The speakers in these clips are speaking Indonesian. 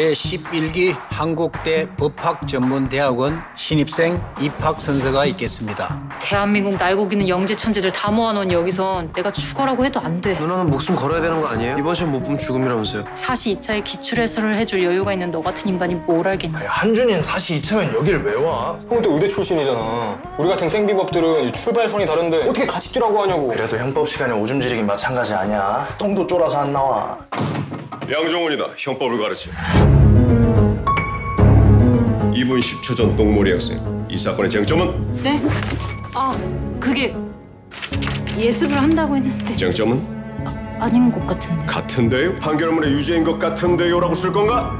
제11기 한국대 법학전문대학원 신입생 입학 선서가 있겠습니다. 대한민국 날고기는 영재 천재들 다 모아놓은 여기선 내가 죽어라고 해도 안 돼. 누나는 목숨 걸어야 되는 거 아니에요? 이번 시험 못 보면 죽음이라면서요. 사시 2차에 기출 해설을 해줄 여유가 있는 너 같은 인간이 뭘 알겠냐. 한준이는 사실 이차면 여기를 왜 와? 형도 의대 출신이잖아. 우리 같은 생비법들은 이 출발선이 다른데 어떻게 같이 뛰라고 하냐고. 그래도 형법 시간에 오줌 지르긴 마찬가지 아니야. 똥도 쫄아서 안 나와. 양정원이다. 형법을 가르쳐. 2분 10초 전 똥머리 학생. 이 사건의 쟁점은? 네? 아, 그게 예습을 한다고 했는데 쟁점은? 아닌 것 같은데. 같은데요? 판결문에 유죄인 것 같은데요라고 쓸 건가?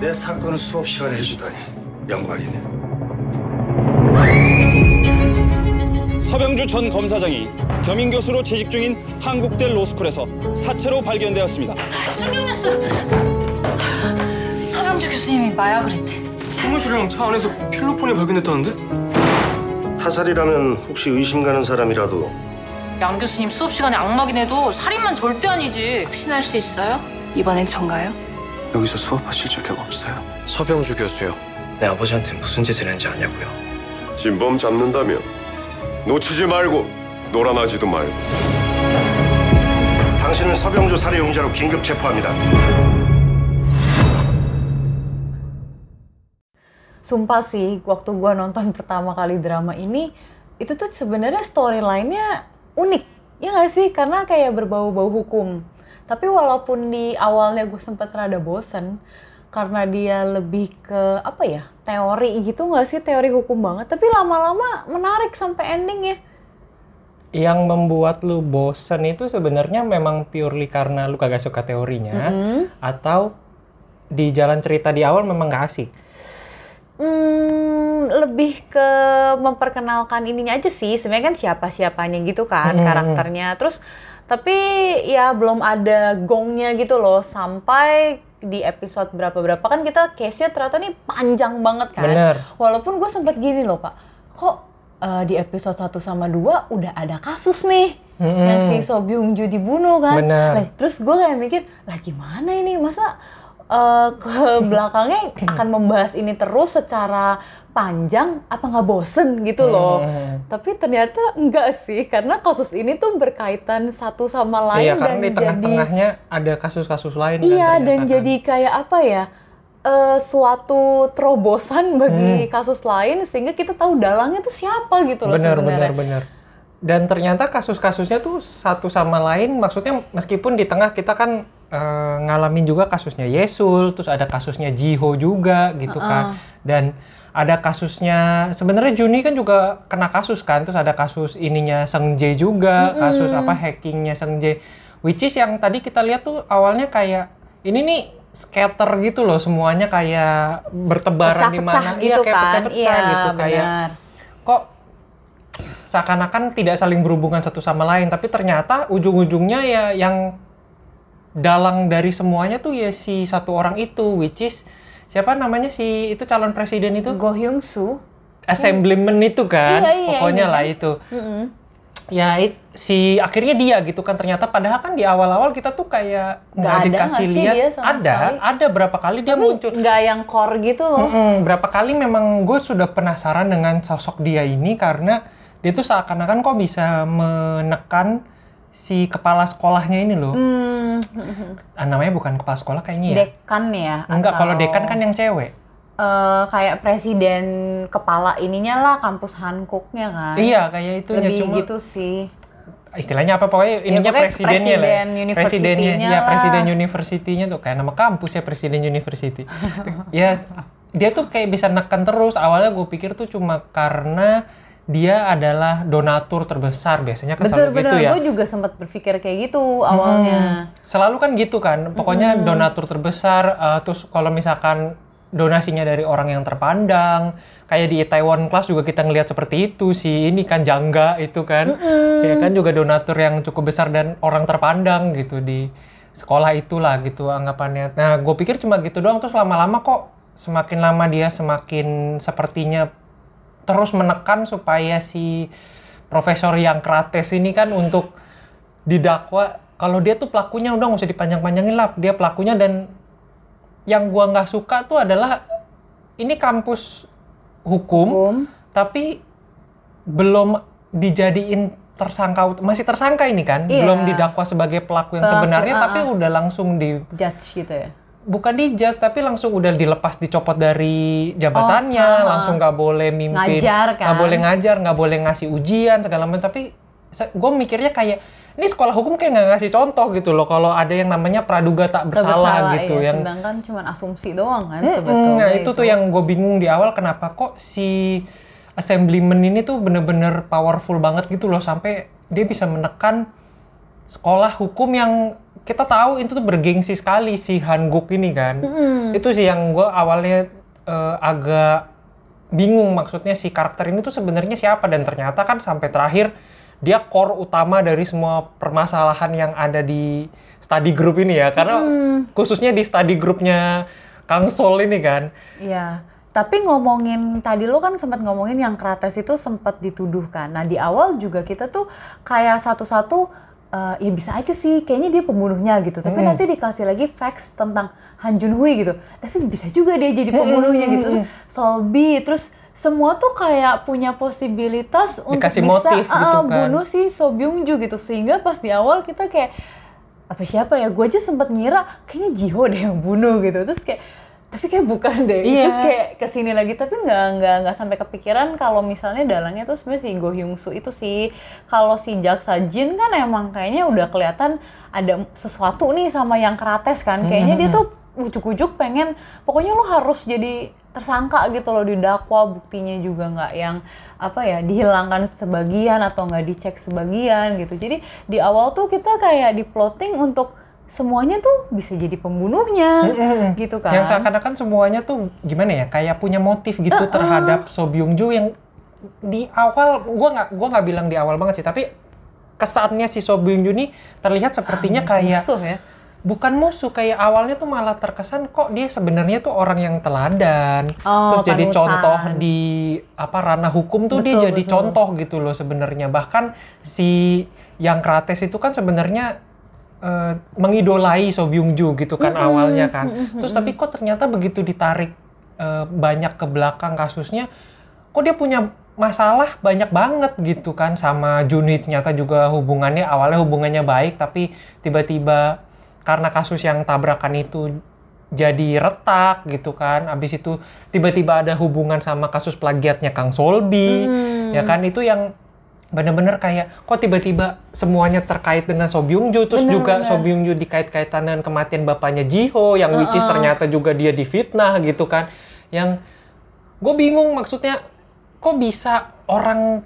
내 사건을 수업 시간에 해주다니 영광이네. 서병주 전 검사장이 겸임 교수로 재직 중인 한국대 로스쿨에서 사체로 발견되었습니다. 충격뉴스! 서병주 교수님이 마약을 했대. 사무실이랑 차 안에서 필로폰이 발견됐다는데? 타살이라면 혹시 의심 가는 사람이라도 양 교수님 수업 시간에 악마긴 해도 살인만 절대 아니지. 확신할 수 있어요? 이번엔 전가요? 여기서 수업하실 적이 없어요. 서병주 교수요. 내 아버지한테 무슨 짓을 했는지 아냐고요. 진범 잡는다면 놓치지 말고 놀아나지도 말고. 당신은 서병주 살해 용자로 긴급 체포합니다. Sumpah sih, waktu gua nonton pertama kali drama ini, itu tuh sebenarnya storyline-nya unik. Ya nggak sih? Karena kayak berbau-bau hukum. Tapi walaupun di awalnya gue sempat rada bosen, karena dia lebih ke apa ya teori gitu nggak sih teori hukum banget tapi lama-lama menarik sampai ending ya yang membuat lu bosen itu sebenarnya memang purely karena lu kagak suka teorinya Mm -hmm. atau di jalan cerita di awal memang gak asik Hmm, lebih ke memperkenalkan ininya aja sih. Sebenarnya kan siapa-siapanya gitu kan Hmm. karakternya. Terus tapi ya belum ada gongnya gitu loh sampai di episode berapa-berapa kan kita case-nya ternyata nih panjang banget kan. Bener. Walaupun gue sempat gini loh pak, kok eh, di episode 1 sama 2 udah ada kasus nih Mm-mm. yang si So Byung Ju dibunuh kan. Bener. Lah, terus gue kayak mikir, lah gimana ini masa eh, ke belakangnya akan membahas ini terus secara panjang apa nggak bosen gitu loh. Hmm. Tapi ternyata enggak sih karena kasus ini tuh berkaitan satu sama lain Iya, dan di jadi tengah-tengahnya ada kasus-kasus lain kan iya ternyata dan kan. jadi kayak apa ya? eh, suatu terobosan bagi Hmm. kasus lain sehingga kita tahu dalangnya tuh siapa gitu loh bener sebenarnya. bener bener dan ternyata kasus-kasusnya tuh satu sama lain maksudnya meskipun di tengah kita kan eh, ngalamin juga kasusnya Yesul terus ada kasusnya Jiho juga gitu kan dan ada kasusnya sebenarnya Juni kan juga kena kasus kan terus ada kasus ininya Seng Jae juga kasus apa hackingnya Seng Jae which is yang tadi kita lihat tuh awalnya kayak ini nih scatter gitu loh semuanya kayak bertebaran di mana gitu iya kayak kan. pecah-pecah Iya, gitu kayak benar. kok seakan-akan tidak saling berhubungan satu sama lain tapi ternyata ujung-ujungnya ya yang dalang dari semuanya tuh ya si satu orang itu which is siapa namanya si itu calon presiden itu Go Hyung Soo. assemblyman itu kan Iya, iya, pokoknya ini lah itu Mm-mm. ya it- si akhirnya dia gitu kan ternyata padahal kan di awal-awal kita tuh kayak Nggak dikasih lihat ada sekali? ada berapa kali dia Tapi muncul nggak yang core gitu loh. Mm-mm, berapa kali memang gue sudah penasaran dengan sosok dia ini karena dia tuh seakan-akan kok bisa menekan si kepala sekolahnya ini loh. Hmm, Ah, namanya bukan kepala sekolah kayaknya ya. dekan ya? Enggak, kalau atau, dekan kan yang cewek. eh, kayak presiden kepala ininya lah kampus Hankuknya kan? Iya, kayak itunya Lebih cuma gitu sih. istilahnya apa pokoknya ininya Ya, pokoknya presidennya lah. presiden university-nya Presidennya, ya lah. presiden university-nya tuh kayak nama kampus ya presiden university. ya dia tuh kayak bisa neken terus. Awalnya gue pikir tuh cuma karena dia adalah donatur terbesar biasanya kan Betul selalu betul, gitu ya. gue juga sempat berpikir kayak gitu awalnya. Selalu kan gitu kan. Pokoknya donatur terbesar eh, terus kalau misalkan donasinya dari orang yang terpandang, kayak di Taiwan Class juga kita ngelihat seperti itu si ini kan Jangga itu kan. Ya kan juga donatur yang cukup besar dan orang terpandang gitu di sekolah itulah gitu anggapannya. Nah, gue pikir cuma gitu doang terus lama-lama kok semakin lama dia semakin sepertinya terus menekan supaya si Profesor yang Krates ini kan untuk didakwa kalau dia tuh pelakunya udah nggak usah dipanjang-panjangin lah dia pelakunya dan yang gua nggak suka tuh adalah ini kampus hukum, Hukum. tapi belum dijadiin tersangka masih tersangka ini kan Iya. belum didakwa sebagai pelaku yang Pelaku, sebenarnya ah, tapi ah. udah langsung di Judge gitu ya. Bukan dijudge tapi langsung udah dilepas dicopot dari jabatannya Oh, ah, langsung nggak boleh mimpin Ngajar, kan? nggak boleh ngajar nggak boleh ngasih ujian segala macam tapi gue mikirnya kayak ini sekolah hukum kayak nggak ngasih contoh gitu loh kalau ada yang namanya praduga tak bersalah, gitu iya. yang Sedangkan cuma asumsi doang kan Mm-mm, sebetulnya. nah itu tuh yang gue bingung di awal kenapa kok si assemblyman ini tuh bener-bener powerful banget gitu loh sampai dia bisa menekan sekolah hukum yang kita tahu itu tuh bergengsi sekali si Hanguk ini kan. Itu sih yang gue awalnya eh, agak bingung maksudnya si karakter ini tuh sebenarnya siapa. Dan ternyata kan sampai terakhir dia core utama dari semua permasalahan yang ada di study group ini ya. Karena khususnya di study grupnya Kang Sol ini kan. Iya. Tapi ngomongin tadi lo kan sempat ngomongin yang Krates itu sempat dituduhkan. Nah di awal juga kita tuh kayak satu-satu eh, ya bisa aja sih kayaknya dia pembunuhnya gitu. Tapi Mm-mm. nanti dikasih lagi facts tentang Han Jun Hui gitu. Tapi bisa juga dia jadi pembunuhnya gitu. Terus Solbi terus semua tuh kayak punya posibilitas untuk Dikasih bisa motif ah, gitu ah, kan. bunuh si So Byung Ju gitu. Sehingga pas di awal kita kayak apa siapa ya? Gue aja sempat ngira kayaknya Jiho deh yang bunuh gitu. Terus kayak tapi kayak bukan deh. Iya. Terus kayak ke sini lagi tapi nggak nggak nggak sampai kepikiran kalau misalnya dalangnya tuh sebenarnya si Go Hyung Soo itu sih. Kalau si Jaksa Jin kan emang kayaknya udah kelihatan ada sesuatu nih sama yang Krates kan. Kayaknya dia tuh ujuk-ujuk pengen pokoknya lo harus jadi tersangka gitu loh didakwa buktinya juga nggak yang apa ya dihilangkan sebagian atau nggak dicek sebagian gitu jadi di awal tuh kita kayak di plotting untuk semuanya tuh bisa jadi pembunuhnya gitu kan yang seakan-akan semuanya tuh gimana ya kayak punya motif gitu Uh-uh. terhadap So Byung Ju yang di awal gua nggak gua nggak bilang di awal banget sih tapi kesannya si So Byung Ju nih terlihat sepertinya kayak musuh ya bukan musuh kayak awalnya tuh malah terkesan kok dia sebenarnya tuh orang yang teladan Oh, terus jadi panutan. contoh di apa ranah hukum tuh dia Betul, jadi betul. contoh gitu loh sebenarnya bahkan si yang Krates itu kan sebenarnya eh, mengidolai So Byung Ju gitu kan Mm-mm, awalnya kan. Mm-mm, terus tapi kok ternyata begitu ditarik eh, banyak ke belakang kasusnya kok dia punya masalah banyak banget gitu kan sama Junhee ternyata juga hubungannya awalnya hubungannya baik tapi tiba-tiba karena kasus yang tabrakan itu jadi retak gitu kan. Abis itu tiba-tiba ada hubungan sama kasus plagiatnya Kang Solbi Hmm. ya kan. Itu yang bener-bener kayak kok tiba-tiba semuanya terkait dengan So Byung Ju terus Bener, juga bener. Ju dikait-kaitan dengan kematian bapaknya Jiho yang which is ternyata juga dia difitnah gitu kan yang gue bingung maksudnya kok bisa orang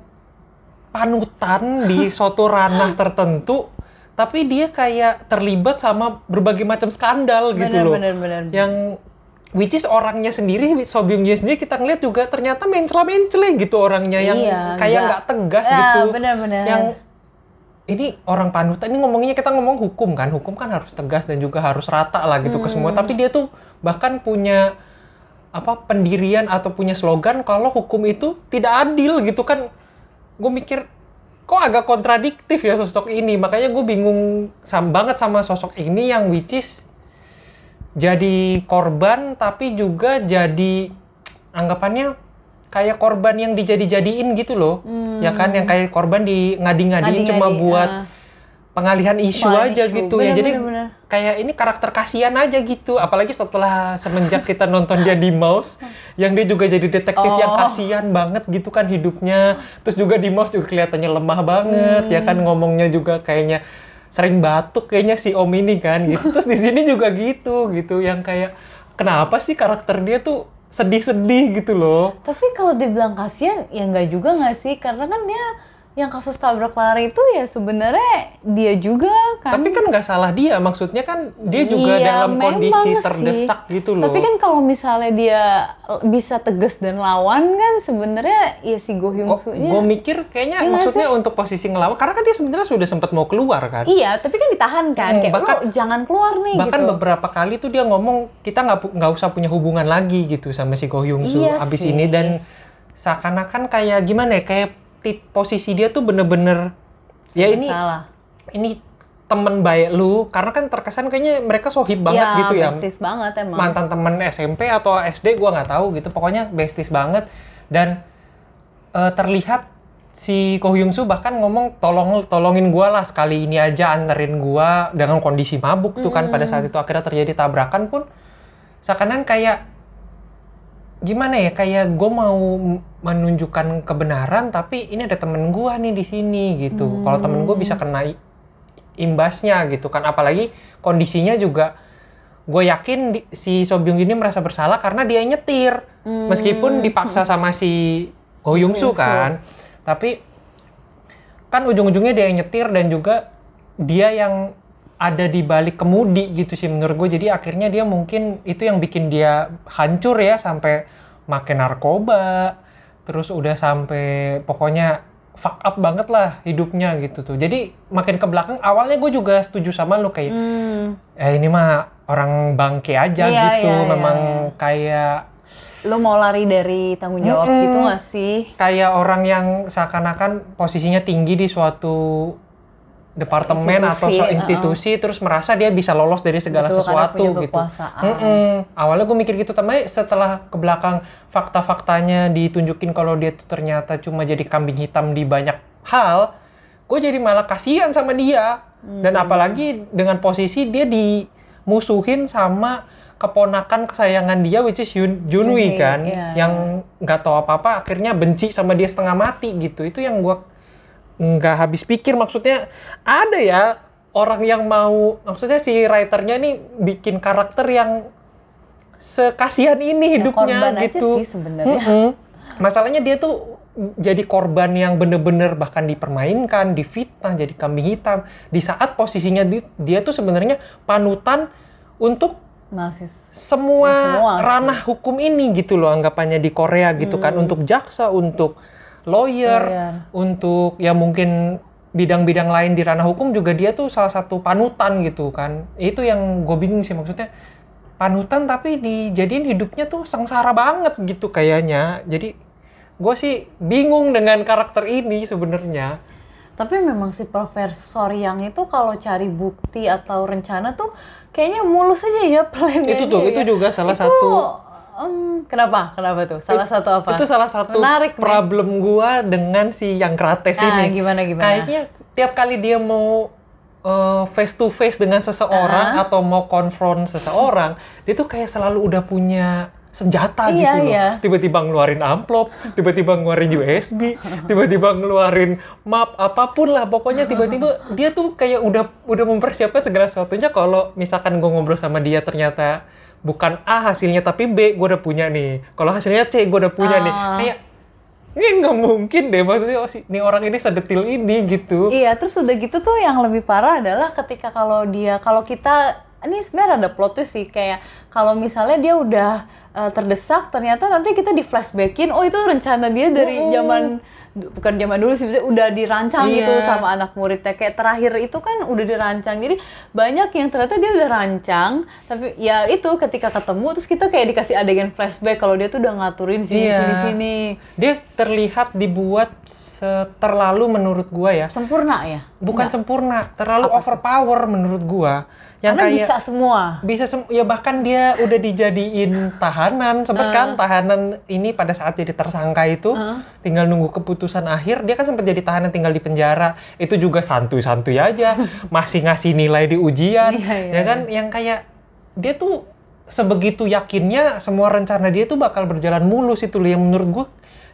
panutan di suatu ranah tertentu tapi dia kayak terlibat sama berbagai macam skandal gitu Bener, loh bener, bener. yang which is orangnya sendiri So Byung Jae sendiri kita ngeliat juga ternyata mencela-mencela gitu orangnya yang Iya, kayak nggak- tegas Ya, gitu. bener-bener. yang ini orang panutan ini ngomonginnya kita ngomong hukum kan. Hukum kan harus tegas dan juga harus rata lah gitu ke semua. Hmm. tapi dia tuh bahkan punya apa pendirian atau punya slogan kalau hukum itu tidak adil gitu kan. Gue mikir kok agak kontradiktif ya sosok ini? Makanya gue bingung sam banget sama sosok ini yang which is jadi korban tapi juga jadi anggapannya kayak korban yang dijadi-jadiin gitu loh ya kan yang kayak korban di ngadi-ngadiin cuma Ngadi-ngadi, buat ah. pengalihan isu aja isu. gitu ya Bener, jadi bener, bener. kayak ini karakter kasihan aja gitu apalagi setelah semenjak kita nonton dia di Mouse yang dia juga jadi detektif yang Oh. kasihan banget gitu kan hidupnya terus juga di Mouse juga kelihatannya lemah banget ya kan ngomongnya juga kayaknya sering batuk kayaknya si Om ini kan gitu. Terus di sini juga gitu gitu. Yang kayak kenapa sih karakter dia tuh sedih-sedih gitu loh? Tapi kalau dibilang kasihan, ya nggak juga nggak sih? Karena kan dia yang kasus tabrak lari itu ya sebenarnya dia juga kan. tapi kan nggak salah dia maksudnya kan dia juga Iya, dalam kondisi sih. terdesak gitu loh Tapi kan kalau misalnya dia bisa tegas dan lawan kan sebenarnya ya si Go Hyung Soo-nya. gue mikir kayaknya Iya nggak maksudnya untuk posisi ngelawan karena kan dia sebenarnya sudah sempat mau keluar kan Iya, tapi kan ditahan kan. Hmm, Kayak bahkan- "Lo jangan keluar nih bahkan gitu. beberapa kali tuh dia ngomong kita nggak nggak usah punya hubungan lagi gitu sama si Go Hyung Soo Iya abis sih. ini dan seakan-akan kayak gimana ya kayak posisi dia tuh bener-bener ya ini Salah. ini temen baik lu karena kan terkesan kayaknya mereka sohib banget ya, gitu ya. besties banget emang. Mantan temen SMP atau SD gua nggak tahu gitu. Pokoknya besties banget. Dan uh, terlihat si Ko Hyun Soo bahkan ngomong tolong tolongin gua lah sekali ini aja anterin gua dengan kondisi mabuk tuh kan. Pada saat itu akhirnya terjadi tabrakan pun seakan kayak gimana ya kayak gue mau menunjukkan kebenaran tapi ini ada temen gue nih di sini gitu. Hmm. kalau temen gue bisa kena imbasnya gitu kan. Apalagi kondisinya juga gue yakin di, si Sobyung ini merasa bersalah karena dia nyetir. Hmm. meskipun dipaksa sama si Go Yung Soo kan tapi kan ujung-ujungnya dia yang nyetir dan juga dia yang ada di balik kemudi gitu sih menurut gue jadi akhirnya dia mungkin itu yang bikin dia hancur ya sampai makin narkoba terus udah sampai pokoknya fuck up banget lah hidupnya gitu tuh jadi makin ke belakang awalnya gue juga setuju sama lu kayak hmm. eh ini mah orang bangke aja iya, gitu iya, memang iya. kayak lu mau lari dari tanggung jawab mm -mm. gitu gak sih kayak orang yang seakan-akan posisinya tinggi di suatu departemen institusi, atau so institusi uh, terus merasa dia bisa lolos dari segala Betul, sesuatu gitu. Mm -mm. Awalnya gue mikir gitu, tapi setelah ke belakang fakta-faktanya ditunjukin kalau dia tuh ternyata cuma jadi kambing hitam di banyak hal, gue jadi malah kasihan sama dia. Hmm. Dan apalagi dengan posisi dia dimusuhin sama keponakan kesayangan dia which is Yun, Junwi kan, yeah. yang nggak tahu apa-apa akhirnya benci sama dia setengah mati gitu. Itu yang gue nggak habis pikir maksudnya ada ya orang yang mau maksudnya si writernya nih bikin karakter yang sekasihan ini ya, hidupnya ya, gitu. Aja sih sebenarnya. Mm -hmm. Masalahnya dia tuh jadi korban yang bener-bener bahkan dipermainkan, difitnah, jadi kambing hitam. Di saat posisinya dia, dia tuh sebenarnya panutan untuk Masih. semua, semua ranah hukum ini gitu loh anggapannya di Korea gitu kan. hmm. kan untuk jaksa, untuk lawyer, lawyer. untuk ya mungkin bidang-bidang lain di ranah hukum juga dia tuh salah satu panutan gitu kan. Itu yang gue bingung sih maksudnya panutan tapi dijadiin hidupnya tuh sengsara banget gitu kayaknya. Jadi gue sih bingung dengan karakter ini sebenarnya. Tapi memang si profesor yang itu kalau cari bukti atau rencana tuh kayaknya mulus aja ya plannya. Itu tuh, ya. itu juga salah itu, satu Um, kenapa? Kenapa tuh? Salah It, satu apa? Itu salah satu Menarik, problem nih. gua dengan si yang krates nah, ini. gimana gimana? Kayaknya tiap kali dia mau uh, face to face dengan seseorang uh. atau mau konfront seseorang, dia tuh kayak selalu udah punya senjata iya, gitu loh. Iya. Tiba-tiba ngeluarin amplop, tiba-tiba ngeluarin USB, tiba-tiba ngeluarin map apa pun lah. Pokoknya tiba-tiba dia tuh kayak udah udah mempersiapkan segala sesuatunya kalau misalkan gue ngobrol sama dia ternyata bukan A hasilnya tapi B gue udah punya nih. Kalau hasilnya C gue udah punya uh. nih. Ah. Kayak ini nggak mungkin deh maksudnya oh, si, nih orang ini sedetil ini gitu. Iya, terus udah gitu tuh yang lebih parah adalah ketika kalau dia kalau kita ini sebenarnya ada plot twist sih kayak kalau misalnya dia udah uh, terdesak ternyata nanti kita di flashbackin oh itu rencana dia dari zaman bukan zaman dulu sih udah dirancang yeah. gitu sama anak muridnya. Kayak terakhir itu kan udah dirancang. Jadi banyak yang ternyata dia udah rancang tapi ya itu ketika ketemu terus kita kayak dikasih adegan flashback kalau dia tuh udah ngaturin sini yeah. sini sini. Dia terlihat dibuat terlalu menurut gua ya. Sempurna ya? Bukan Enggak. sempurna terlalu Apa overpower menurut gua yang Karena kayak bisa semua. Bisa sem ya bahkan dia udah dijadiin tahanan, sempet uh. kan tahanan ini pada saat jadi tersangka itu uh. tinggal nunggu keputusan akhir, dia kan sempat jadi tahanan tinggal di penjara. Itu juga santuy-santuy aja, masih ngasih nilai di ujian. Iya, iya, ya kan iya. yang kayak dia tuh sebegitu yakinnya semua rencana dia tuh bakal berjalan mulus itu yang menurut gue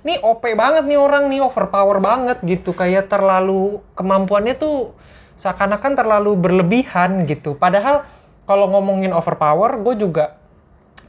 nih OP banget nih orang nih overpower banget gitu kayak terlalu kemampuannya tuh seakan-akan terlalu berlebihan gitu. Padahal kalau ngomongin overpower, gue juga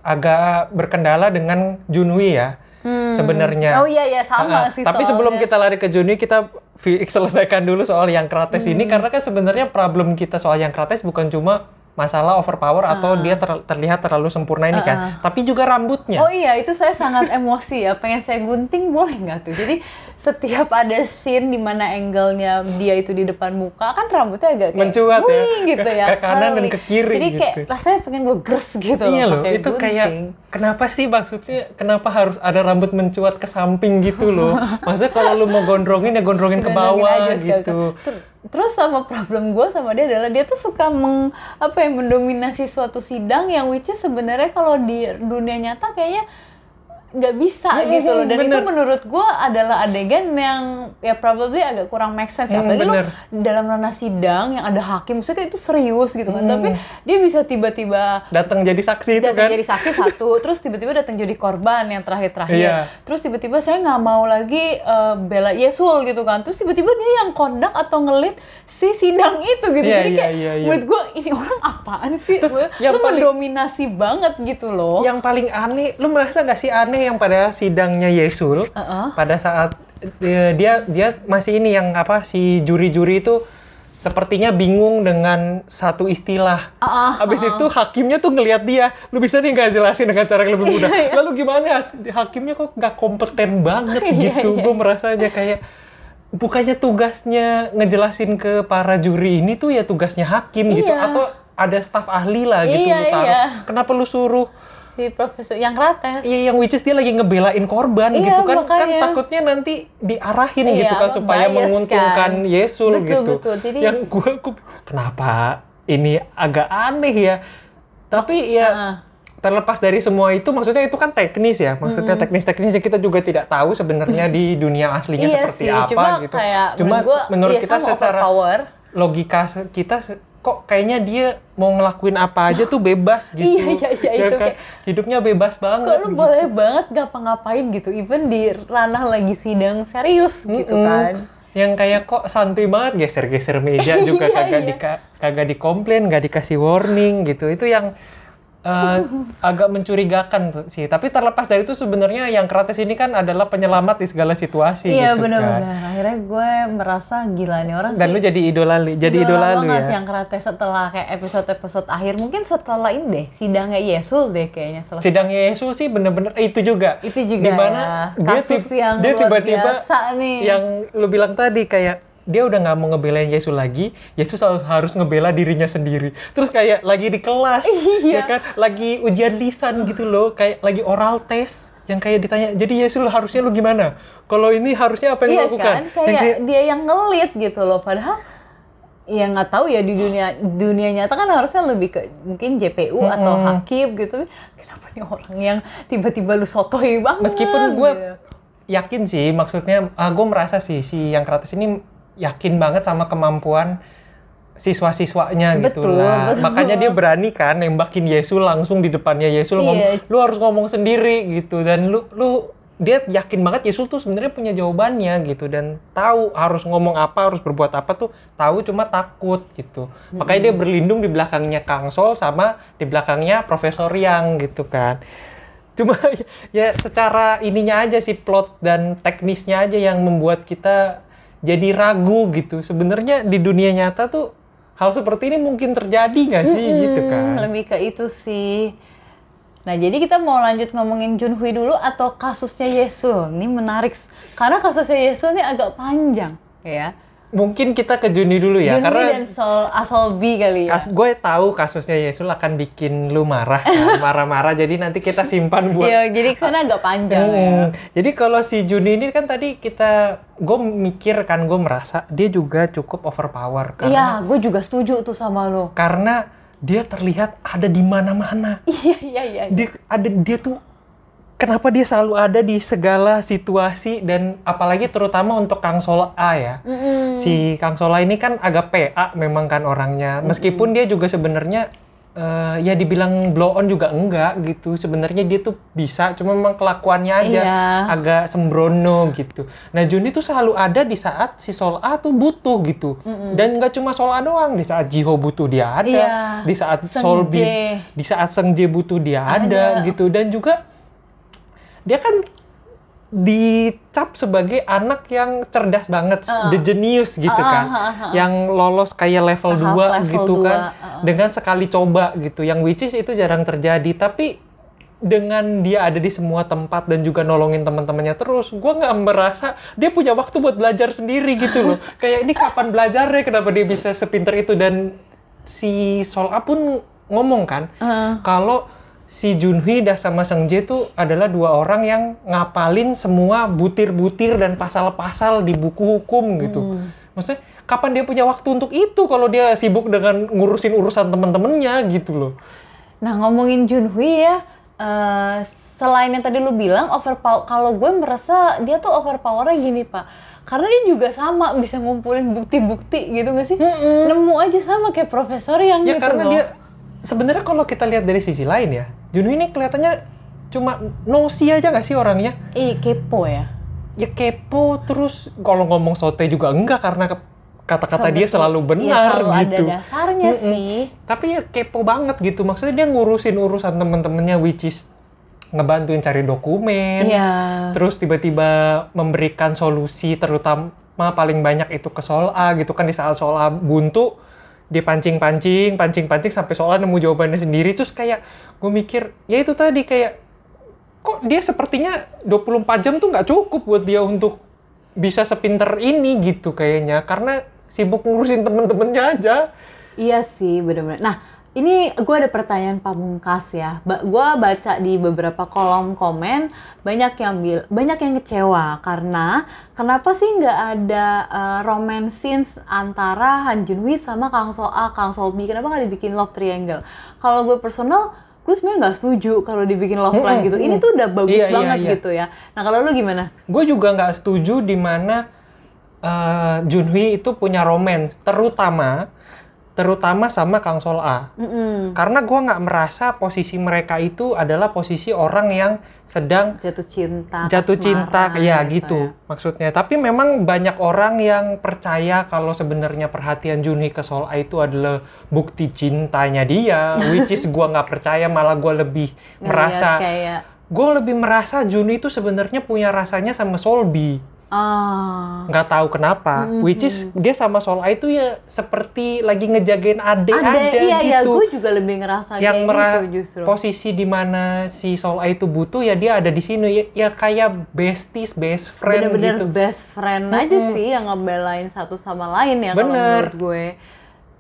agak berkendala dengan Junwi ya. Hmm. Sebenarnya. Oh iya iya sama uh, sih. Tapi sebelum kita lari ke Junwi, kita selesaikan dulu soal yang krates hmm. ini karena kan sebenarnya problem kita soal yang krates bukan cuma masalah overpower uh. atau ah. dia ter terlihat terlalu sempurna ini uh. kan, ah. tapi juga rambutnya. Oh iya, itu saya sangat emosi ya, pengen saya gunting boleh nggak tuh? Jadi setiap ada scene di mana angle-nya dia itu di depan muka kan rambutnya agak kayak mencuat ya gitu ya ke kanan dan ke kiri jadi gitu. kayak rasanya pengen gue gres gitu iya loh, itu gunting. kayak kenapa sih maksudnya kenapa harus ada rambut mencuat ke samping gitu loh maksudnya kalau lu mau gondrongin ya gondrongin ke bawah aja, gitu terus sama problem gue sama dia adalah dia tuh suka meng apa ya mendominasi suatu sidang yang which is sebenarnya kalau di dunia nyata kayaknya nggak bisa Hmm, gitu loh dan bener. itu menurut gue adalah adegan yang ya probably agak kurang make sense ya Hmm, apalagi lo bener. dalam ranah sidang yang ada hakim maksudnya itu serius gitu kan Hmm. tapi dia bisa tiba-tiba Datang jadi saksi itu datang kan. jadi saksi satu terus tiba-tiba datang jadi korban yang terakhir-terakhir Iya. terus tiba-tiba saya nggak mau lagi eh, bela Yesul gitu kan terus tiba-tiba dia yang kondak atau ngelit si sidang itu gitu Iya, jadi iya, kayak iya, iya. menurut gue ini orang apaan sih Terus paling- mendominasi banget gitu loh Yang paling aneh, lu merasa gak sih aneh yang pada sidangnya Yesul Uh-uh. pada saat dia, dia dia masih ini yang apa si juri-juri itu sepertinya bingung dengan satu istilah. Ah, ah, Habis ah, itu hakimnya tuh ngelihat dia, lu bisa nih nggak jelasin dengan cara yang lebih mudah. Iya, iya. Lalu gimana? Hakimnya kok nggak kompeten banget Iya, gitu. iya. Gue merasanya kayak bukannya tugasnya ngejelasin ke para juri ini tuh ya tugasnya hakim gitu Iya. atau ada staf ahli lah gitu Iya, lu taruh. iya. Kenapa lu suruh si profesor yang rates Iya, yang which is dia lagi ngebelain korban Iya, gitu kan. Kan makanya. takutnya nanti diarahin Iya, gitu kan supaya bias menguntungkan kan. Yesul Betul, gitu. betul. Jadi- yang gue kenapa ini agak aneh ya. Tapi ya Heeh. terlepas dari semua itu maksudnya itu kan teknis ya. Maksudnya teknis-teknisnya kita juga tidak tahu sebenarnya di dunia aslinya Iya seperti sih, apa cuma gitu. kayak Cuma menurut gua, menurut iya, kita secara logika kita kok kayaknya dia mau ngelakuin apa aja tuh bebas gitu. Iya, iya, iya, Ya itu kan? kayak- Hidupnya bebas banget. Kok lu boleh banget ngapa-ngapain gitu, even di ranah lagi sidang serius gitu Mm-mm. kan. Yang kayak kok santuy banget geser-geser meja juga Iya, kagak iya. dika- kagak dikomplain, nggak dikasih warning gitu. Itu yang eh, agak mencurigakan sih. Tapi terlepas dari itu sebenarnya yang Krates ini kan adalah penyelamat di segala situasi Iya gitu benar-benar. kan. Akhirnya gue merasa gila nih orang Dan sih. lu jadi idola li- jadi idola, lu banget ya. yang karate setelah kayak episode-episode akhir mungkin setelah ini deh sidangnya Yesul deh kayaknya selesai. Sidangnya Yesus sih bener-bener eh, itu juga. Itu juga Di mana ya. dia, Kasus yang dia luar tiba-tiba yang lu bilang tadi kayak dia udah nggak mau ngebelain Yesus lagi, Yesus harus, harus ngebela dirinya sendiri. Terus kayak lagi di kelas, Iya. ya kan, lagi ujian lisan gitu loh, kayak lagi oral test yang kayak ditanya, jadi Yesus harusnya lu gimana? Kalau ini harusnya apa yang Iya lu lakukan? kan, Yang kayak, dia yang ngelit gitu loh. Padahal ya nggak tahu ya di dunia dunia nyata kan harusnya lebih ke mungkin JPU atau Mm-mm. hakim gitu. Kenapa nih orang yang tiba-tiba lu sotoy banget? Meskipun gue gitu. yakin sih, maksudnya gue merasa sih si yang Krates ini yakin banget sama kemampuan siswa-siswanya gitu lah. betul. Makanya dia berani kan nembakin Yesus langsung di depannya Yesus ngomong, Iya. lu harus ngomong sendiri gitu dan lu lu dia yakin banget Yesus tuh sebenarnya punya jawabannya gitu dan tahu harus ngomong apa, harus berbuat apa tuh tahu cuma takut gitu. Makanya dia berlindung di belakangnya Kang Sol sama di belakangnya Profesor Yang gitu kan. Cuma ya secara ininya aja sih plot dan teknisnya aja yang membuat kita jadi ragu gitu. Sebenarnya di dunia nyata tuh hal seperti ini mungkin terjadi nggak sih Mm-mm, gitu kan? Lebih ke itu sih. Nah, jadi kita mau lanjut ngomongin Junhui dulu atau kasusnya Yesul? Ini menarik karena kasusnya Yesul ini agak panjang, ya. Mungkin kita ke Juni dulu ya Junhui karena dan Sol Asolbi kali ya. kas, gue tahu kasusnya Yesus akan bikin lu marah kan, marah-marah jadi nanti kita simpan buat Iya, jadi karena agak panjang ya. Hmm, Jadi kalau si Juni ini kan tadi kita, gue mikir kan, gue merasa dia juga cukup overpower Iya, karena gue juga setuju tuh sama lo. karena dia terlihat ada di mana-mana. Iya, iya, iya. Dia ada dia tuh kenapa dia selalu ada di segala situasi dan apalagi terutama untuk Kang Sola ya. Mm-mm. Si Kang Sola ini kan agak PA memang kan orangnya. Meskipun dia juga sebenarnya eh, ya dibilang blow on juga enggak gitu. Sebenarnya dia tuh bisa, cuma memang kelakuannya aja Iya. agak sembrono gitu. Nah Juni tuh selalu ada di saat si Sol A tuh butuh gitu. Mm-mm. Dan nggak cuma Sol A doang, di saat Jiho butuh dia ada, Iya. di saat Sol B, di saat Seng Jae butuh dia ada, Ada. gitu. Dan juga dia kan dicap sebagai anak yang cerdas banget, Uh. the genius gitu Uh, kan. uh, uh, uh. Yang lolos kayak level Tahap 2 level gitu dua, kan. uh. Dengan sekali coba gitu. Yang which is itu jarang terjadi, tapi dengan dia ada di semua tempat dan juga nolongin teman-temannya terus, gua nggak merasa dia punya waktu buat belajar sendiri gitu loh. Kayak ini kapan belajarnya? Kenapa dia bisa sepinter itu? Dan si Sol A pun ngomong kan, Uh. kalau si Junhui dan sama Seng Jae itu adalah dua orang yang ngapalin semua butir-butir dan pasal-pasal di buku hukum gitu. Hmm. Maksudnya kapan dia punya waktu untuk itu kalau dia sibuk dengan ngurusin urusan temen-temennya gitu loh. Nah ngomongin Junhui ya, uh, selain yang tadi lu bilang overpower, kalau gue merasa dia tuh overpowernya gini pak, karena dia juga sama bisa ngumpulin bukti-bukti gitu gak sih? Mm-hmm. Nemu aja sama kayak profesor yang ya, gitu karena loh. dia sebenarnya kalau kita lihat dari sisi lain ya, Junhui ini kelihatannya cuma nosi aja gak sih orangnya? Iya kepo ya. Ya kepo terus kalau ngomong sote juga enggak karena kata-kata dia selalu benar ya, selalu gitu. ada dasarnya mm -mm. sih. Tapi ya kepo banget gitu. Maksudnya dia ngurusin urusan temen-temennya which is ngebantuin cari dokumen. Yeah. Terus tiba-tiba memberikan solusi terutama paling banyak itu ke soal A gitu kan di saat soal A buntu dia pancing-pancing, pancing-pancing sampai soal nemu jawabannya sendiri. Terus kayak gue mikir, ya itu tadi kayak kok dia sepertinya 24 jam tuh nggak cukup buat dia untuk bisa sepinter ini gitu kayaknya karena sibuk ngurusin temen-temennya aja. Iya sih, bener-bener. Nah, ini gue ada pertanyaan pamungkas ya. Ba gue baca di beberapa kolom komen banyak yang bil banyak yang kecewa karena kenapa sih nggak ada uh, romance scenes antara Han Junwi sama Kang So A, Kang So B? Kenapa nggak dibikin love triangle? Kalau gue personal, gue sebenarnya nggak setuju kalau dibikin love line gitu. Ini tuh udah bagus iya, banget iya, iya. gitu ya. Nah kalau lu gimana? Gue juga nggak setuju di mana uh, Junhui itu punya romance, terutama terutama sama Kang Sol A. Mm -mm. Karena gue nggak merasa posisi mereka itu adalah posisi orang yang sedang jatuh cinta, jatuh cinta, ya gitu ya. maksudnya. Tapi memang banyak orang yang percaya kalau sebenarnya perhatian Junhi ke Sol A itu adalah bukti cintanya dia, which is gue nggak percaya, malah gue lebih merasa, kayak... gue lebih merasa Junhi itu sebenarnya punya rasanya sama Solbi Ah. nggak tahu kenapa, mm-hmm. which is dia sama Sol A itu ya seperti lagi ngejagain ade, ade aja iya, gitu. Iya, gue juga lebih ngerasa yang kayak gitu justru. Posisi di mana si Sol A itu butuh ya dia ada di sini ya, ya kayak besties, best friend Bener-bener gitu. best friend aja Mm-hmm. sih yang ngebelain satu sama lain ya kalau Bener. menurut gue.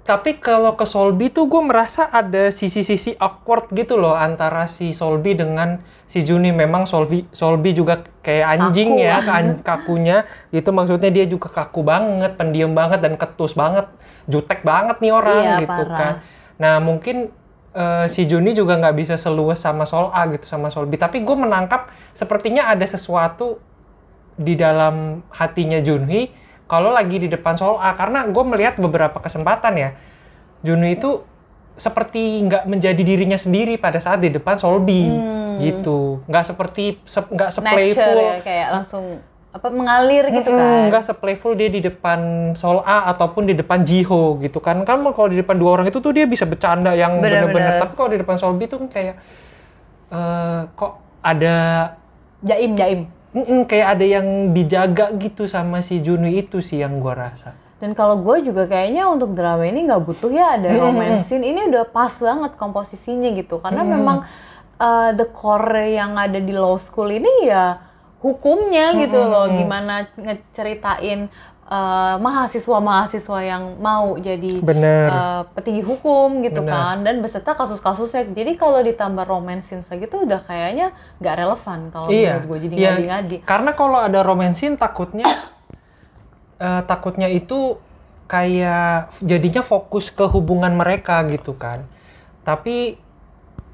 Tapi kalau ke Solbi tuh gue merasa ada sisi-sisi awkward gitu loh antara si Solbi dengan si Juni. Memang Solbi Solbi juga kayak anjing Kaku. ya, kan, kakunya. Itu maksudnya dia juga kaku banget, pendiam banget dan ketus banget, jutek banget nih orang Iya, gitu parah. kan. Nah mungkin eh, si Juni juga nggak bisa seluas sama Sol A gitu sama Solbi. Tapi gue menangkap sepertinya ada sesuatu di dalam hatinya Junhi kalau lagi di depan Sol A karena gue melihat beberapa kesempatan ya Junhi itu seperti nggak menjadi dirinya sendiri pada saat di depan Solbi Hmm. Gitu nggak seperti se, nggak Nature seplayful ya kayak langsung apa mengalir gitu kan. nggak seplayful dia di depan Sol A ataupun di depan Jiho gitu kan kan kalau di depan dua orang itu tuh dia bisa bercanda yang Bener-bener. tapi kalau di depan Solbi tuh kan kayak eh, kok ada Jaim jaim. Mm-mm, kayak ada yang dijaga gitu sama si Junwi itu sih yang gua rasa. Dan kalau gue juga kayaknya untuk drama ini nggak butuh ya ada romance scene. Ini udah pas banget komposisinya gitu. Karena Mm-mm. memang uh, the core yang ada di law school ini ya hukumnya gitu Mm-mm. loh. Gimana ngeceritain uh, mahasiswa-mahasiswa yang mau jadi Bener. uh, petinggi hukum gitu Bener. kan. Dan beserta kasus-kasusnya. Jadi kalau ditambah romance scene segitu udah kayaknya nggak relevan kalau iya. menurut gue. Jadi Iya. ngadi-ngadi. Karena kalau ada romansin takutnya eh, takutnya itu kayak jadinya fokus ke hubungan mereka gitu kan. Tapi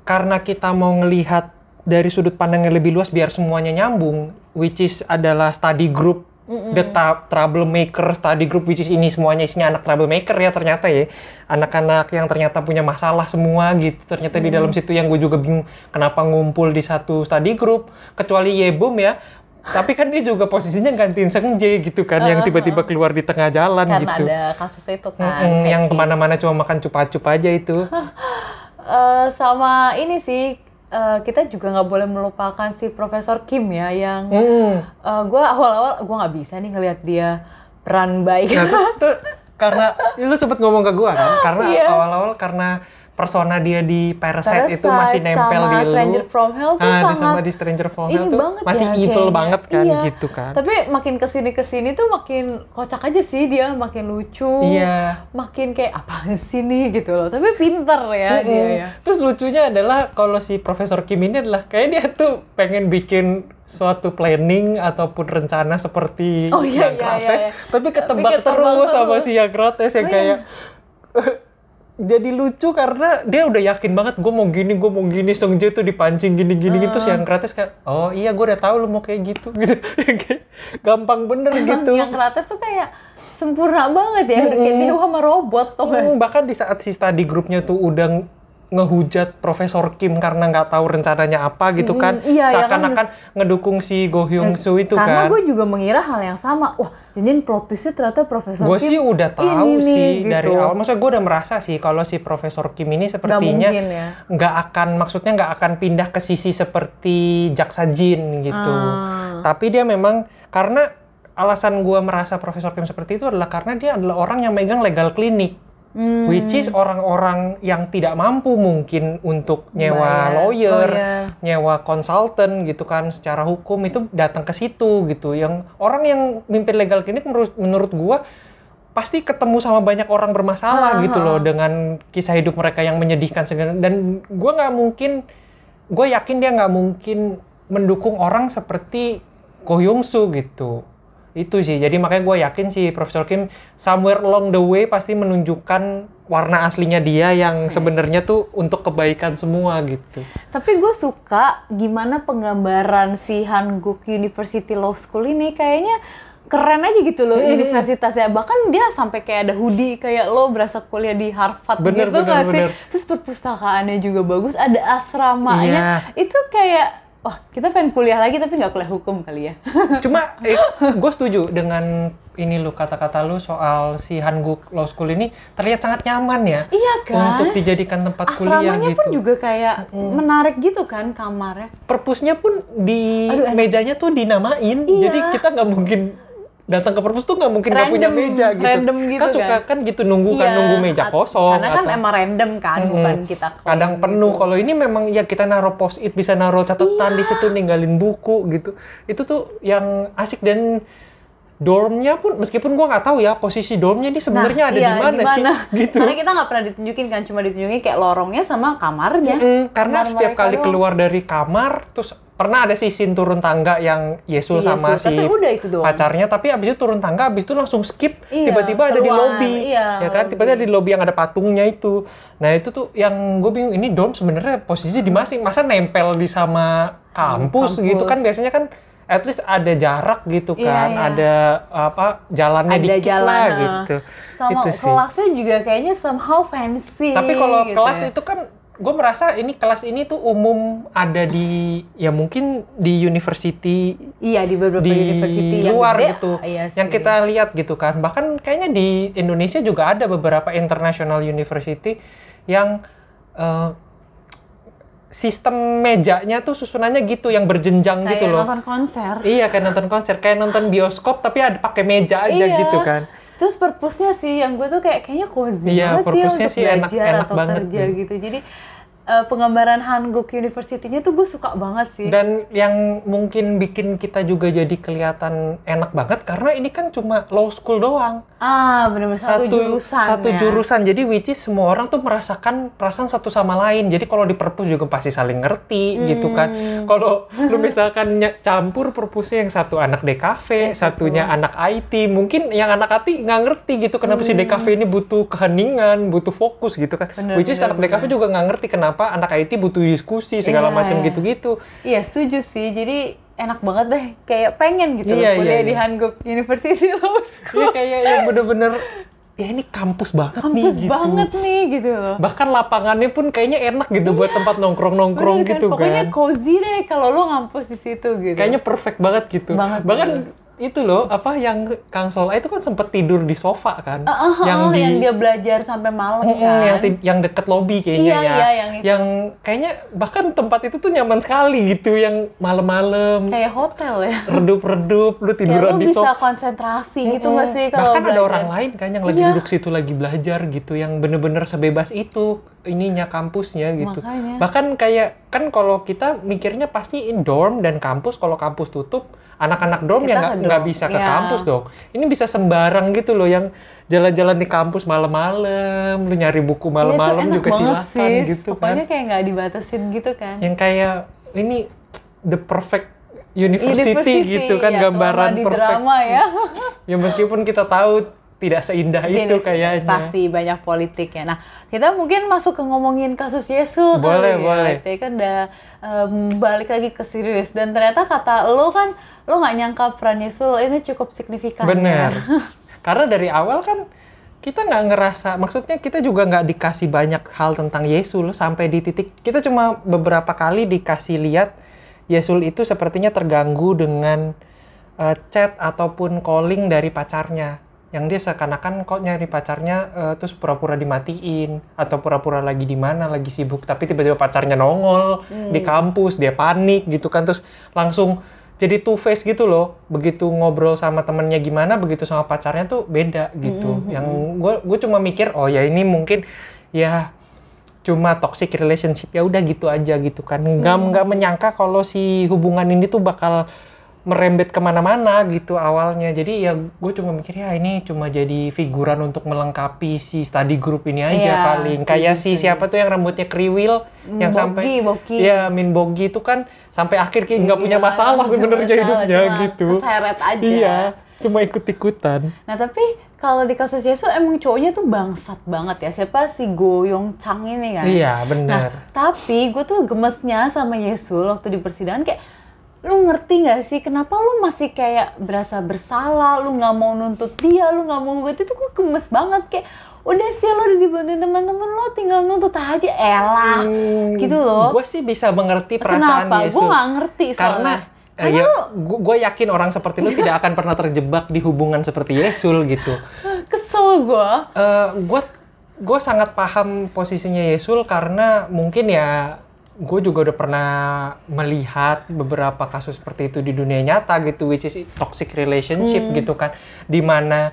karena kita mau ngelihat dari sudut pandang yang lebih luas biar semuanya nyambung, which is adalah study group. The ta- troublemaker study group which is ini semuanya isinya anak troublemaker ya ternyata ya. Anak-anak yang ternyata punya masalah semua gitu ternyata di dalam situ yang gue juga bingung kenapa ngumpul di satu study group? Kecuali Yebum ya tapi kan dia juga posisinya gantiin Sengje gitu kan yang tiba-tiba keluar di tengah jalan Karena gitu. ada kasus itu kan. Mm-mm, yang Peggy. ke mana-mana cuma makan cupa-cup aja itu Eh, sama ini sih eh, kita juga nggak boleh melupakan si Profesor Kim ya yang Mm. gue awal-awal gue nggak bisa nih ngelihat dia peran baik. Nah, tuh, tuh karena lu sempet ngomong ke gua kan karena Iya. awal-awal karena persona dia di Parasite, itu Parasite masih nempel sama di lu. Stranger from Hell tuh ah, di sangat sama di Stranger from Hell tuh banget masih ya evil kayaknya. banget kan Iya. gitu kan. Tapi makin ke sini ke sini tuh makin kocak aja sih dia, makin lucu. Iya. Makin kayak apaan sih nih gitu loh. Tapi pinter ya dia Mm-mm. ya. Terus lucunya adalah kalau si Profesor Kim ini adalah kayak dia tuh pengen bikin suatu planning ataupun rencana seperti Oh, iya, yang iya, Krates, iya, iya. tapi ketebak ketebak terus sama si yang Krates yang Oh, iya. jadi lucu karena dia udah yakin banget gue mau gini gue mau gini Song Jae tuh dipancing gini gini gitu. Ah. yang Krates kayak oh iya gue udah tahu lu mau kayak gitu gitu. Gampang bener Emang gitu. yang Krates tuh kayak sempurna banget ya, udah kayak dewa sama robot tuh. Hmm, bahkan di saat si study grupnya tuh udah ngehujat Profesor Kim karena nggak tahu rencananya apa gitu Mm, kan iya, ya kan. seakan-akan ngedukung si Go Hyung Soo itu Karena kan gue juga mengira hal yang sama. Wah, jadi plot twistnya ternyata Profesor gue Kim sih udah tahu ini sih gitu. dari awal maksudnya gue udah merasa sih kalau si Profesor Kim ini sepertinya ya. nggak akan maksudnya nggak akan pindah ke sisi seperti Jaksa Jin gitu Ah. tapi dia memang karena alasan gue merasa Profesor Kim seperti itu adalah karena dia adalah orang yang megang legal klinik Hmm. Which is orang-orang yang tidak mampu mungkin untuk nyewa Bayar. lawyer, Lawyer. nyewa konsultan gitu kan secara hukum itu datang ke situ gitu. Yang orang yang mimpin legal klinik menurut menurut gua pasti ketemu sama banyak orang bermasalah Ah, gitu loh dengan kisah hidup mereka yang menyedihkan segala dan gua nggak mungkin gue yakin dia nggak mungkin mendukung orang seperti Ko Hyung Soo gitu itu sih jadi makanya gue yakin si Profesor Kim somewhere along the way pasti menunjukkan warna aslinya dia yang sebenarnya tuh untuk kebaikan semua gitu Tapi gue suka gimana penggambaran si Hanguk University Law School ini kayaknya keren aja gitu loh universitasnya. Bahkan dia sampai kayak ada hoodie kayak lo berasa kuliah di Harvard Bener, gitu bener, sih? bener. Terus perpustakaannya juga bagus, ada asramanya. Iya. Itu kayak wah kita pengen kuliah lagi tapi nggak kuliah hukum kali ya. cuma eh, gue setuju dengan ini lu kata-kata lu soal si Hanguk Law School ini terlihat sangat nyaman ya Iya kan? untuk dijadikan tempat kuliah Asramanya gitu pun juga kayak menarik gitu kan kamarnya. perpusnya pun di Aduh, mejanya tuh dinamain Iya. jadi kita nggak mungkin datang ke perpus tuh nggak mungkin nggak punya meja gitu random gitu kan suka kan. kan gitu nunggu kan Iya, nunggu meja kosong Karena kan atau- emang random kan, Mm-mm. bukan kita kadang penuh gitu. kalau ini memang ya kita naruh post it bisa naruh catatan Iya. di situ ninggalin buku gitu itu tuh yang asik dan dormnya pun meskipun gua nggak tahu ya posisi dormnya ini sebenarnya Nah, ada iya, di mana sih gitu Karena kita nggak pernah ditunjukin kan, cuma ditunjukin kayak lorongnya sama kamarnya. Mm, karena Kamar setiap kali keluar dari kamar terus pernah ada sih scene turun tangga yang Yesus Si sama Yesus, si tapi udah itu doang. pacarnya tapi abis itu turun tangga abis itu langsung skip Iya, tiba-tiba ada di lobby iya, ya kan tiba-tiba ada di lobby yang ada patungnya itu nah itu tuh yang gue bingung ini dorm sebenarnya posisi di masing masa nempel di sama kampus, Kampus. gitu kan biasanya kan at least ada jarak gitu Iya, kan iya. ada apa jalannya ada dikit jalan lah eh, gitu Sama Itu sih. kelasnya juga kayaknya somehow fancy. Tapi kalau gitu kelas ya. itu kan gue merasa ini kelas ini tuh umum ada di ya mungkin di university. Iya di beberapa di university yang luar gede, gitu. Iya yang kita lihat gitu kan. Bahkan kayaknya di Indonesia juga ada beberapa international university yang eh, sistem mejanya tuh susunannya gitu yang berjenjang kayak gitu loh. nonton konser. iya kayak nonton konser. Kayak nonton bioskop tapi ada pakai meja aja Iya. gitu kan Terus purpose-nya sih yang gue tuh kayak kayaknya cozy Iya, banget ya untuk sih enak- belajar enak atau banget kerja nih. gitu. Jadi eh, penggambaran Hanguk University-nya tuh gue suka banget sih. Dan yang mungkin bikin kita juga jadi kelihatan enak banget karena ini kan cuma law school doang. ah benar-benar satu, jurusan satu ya. jurusan. Jadi which is semua orang tuh merasakan perasaan satu sama lain. Jadi kalau di perpus juga pasti saling ngerti gitu kan. Hmm. Kalau lu misalkan campur perpusnya yang satu anak DKV, satunya anak IT, mungkin yang anak IT nggak ngerti gitu kenapa si DKV ini butuh keheningan, butuh fokus gitu kan. Hmm. Bener, which is bener, anak DKV juga nggak ngerti kenapa anak IT butuh diskusi segala Iya, macam iya. gitu-gitu. Iya setuju sih. Jadi enak banget deh. Kayak pengen gitu Iya, loh kuliah iya, di iya. Hanguk University Law Iya School. kayak yang bener-bener ya ini kampus banget nih Kampus gitu. banget nih gitu loh. Bahkan lapangannya pun kayaknya enak gitu buat tempat nongkrong-nongkrong kan? gitu Pokoknya kan. cozy deh kalau lo ngampus di situ gitu. Kayaknya perfect banget gitu. Banget, Bahkan banget. Itu loh apa yang Kang Sola itu kan sempet tidur di sofa kan. Ah, ah, yang di yang dia belajar sampai malam Mm-mm, kan. yang yang deket lobby kayaknya Iya, ya. iya, yang itu. kayaknya bahkan tempat itu tuh nyaman sekali gitu yang malam-malam kayak hotel ya. redup-redup lu Kayak tiduran lo di bisa sofa. konsentrasi gitu Mm-mm. nggak sih kalau bahkan ada belajar? orang lain kan yang lagi Iya. duduk situ lagi belajar gitu yang bener-bener sebebas itu ininya kampusnya gitu Makanya. bahkan kayak kan kalau kita mikirnya pasti in dorm dan kampus kalau kampus tutup anak-anak dorm Kita ya nggak bisa ke iya. kampus dong ini bisa sembarang gitu loh yang jalan-jalan di kampus malam-malam lu nyari buku malam-malam Iya, itu juga enak banget silakan sih. gitu Pokoknya kan kayak nggak dibatasin gitu kan. yang kayak ini the perfect university, gitu kan ya, gambaran di perfect. drama ya. ya meskipun kita tahu tidak seindah itu kayaknya. Pasti banyak politiknya. Nah, kita mungkin masuk ke ngomongin kasus Yesus boleh, kali boleh. ya. Boleh, kan udah um, balik lagi ke serius dan ternyata kata lo kan lo nggak nyangka peran Yesus ini cukup signifikan. Bener. Ya? Karena dari awal kan kita nggak ngerasa, maksudnya kita juga nggak dikasih banyak hal tentang Yesus sampai di titik kita cuma beberapa kali dikasih lihat Yesus itu sepertinya terganggu dengan uh, chat ataupun calling dari pacarnya yang dia seakan-akan kok nyari pacarnya uh, terus pura-pura dimatiin atau pura-pura lagi di mana lagi sibuk tapi tiba-tiba pacarnya nongol hmm. di kampus dia panik gitu kan terus langsung jadi two face gitu loh begitu ngobrol sama temennya gimana begitu sama pacarnya tuh beda gitu mm-hmm. yang gue gue cuma mikir oh ya ini mungkin ya cuma toxic relationship ya udah gitu aja gitu kan nggak mm. nggak menyangka kalau si hubungan ini tuh bakal merembet ke mana-mana gitu awalnya. Jadi ya gue cuma mikir ya ini cuma jadi figuran untuk melengkapi si study group ini aja yeah, paling. kayak si siapa tuh yang rambutnya kriwil mm, yang bogi, sampai bogi. ya min bogi itu kan sampai akhir kayak nggak iya, punya masalah sebenarnya hidupnya cuma gitu. keseret aja. Iya cuma ikut-ikutan. Nah tapi kalau di kasus Yesus emang cowoknya tuh bangsat banget ya. Siapa? Si Goyong Chang ini kan. Iya benar. Nah, tapi gue tuh gemesnya sama Yesus waktu di persidangan kayak lu ngerti gak sih kenapa lu masih kayak berasa bersalah, lu nggak mau nuntut dia, lu nggak mau buat itu gue gemes banget kayak udah sih lo udah dibantuin teman-teman lo tinggal nuntut aja elah hmm, gitu loh. Gue sih bisa mengerti perasaan Kenapa? Yesus. Gue nggak ngerti soalnya. Karena karena ya, gue yakin orang seperti lu tidak akan pernah terjebak di hubungan seperti Yesus gitu. Kesel gue. Uh, gue gue sangat paham posisinya Yesus karena mungkin ya gue juga udah pernah melihat beberapa kasus seperti itu di dunia nyata gitu, which is toxic relationship hmm. gitu kan, di mana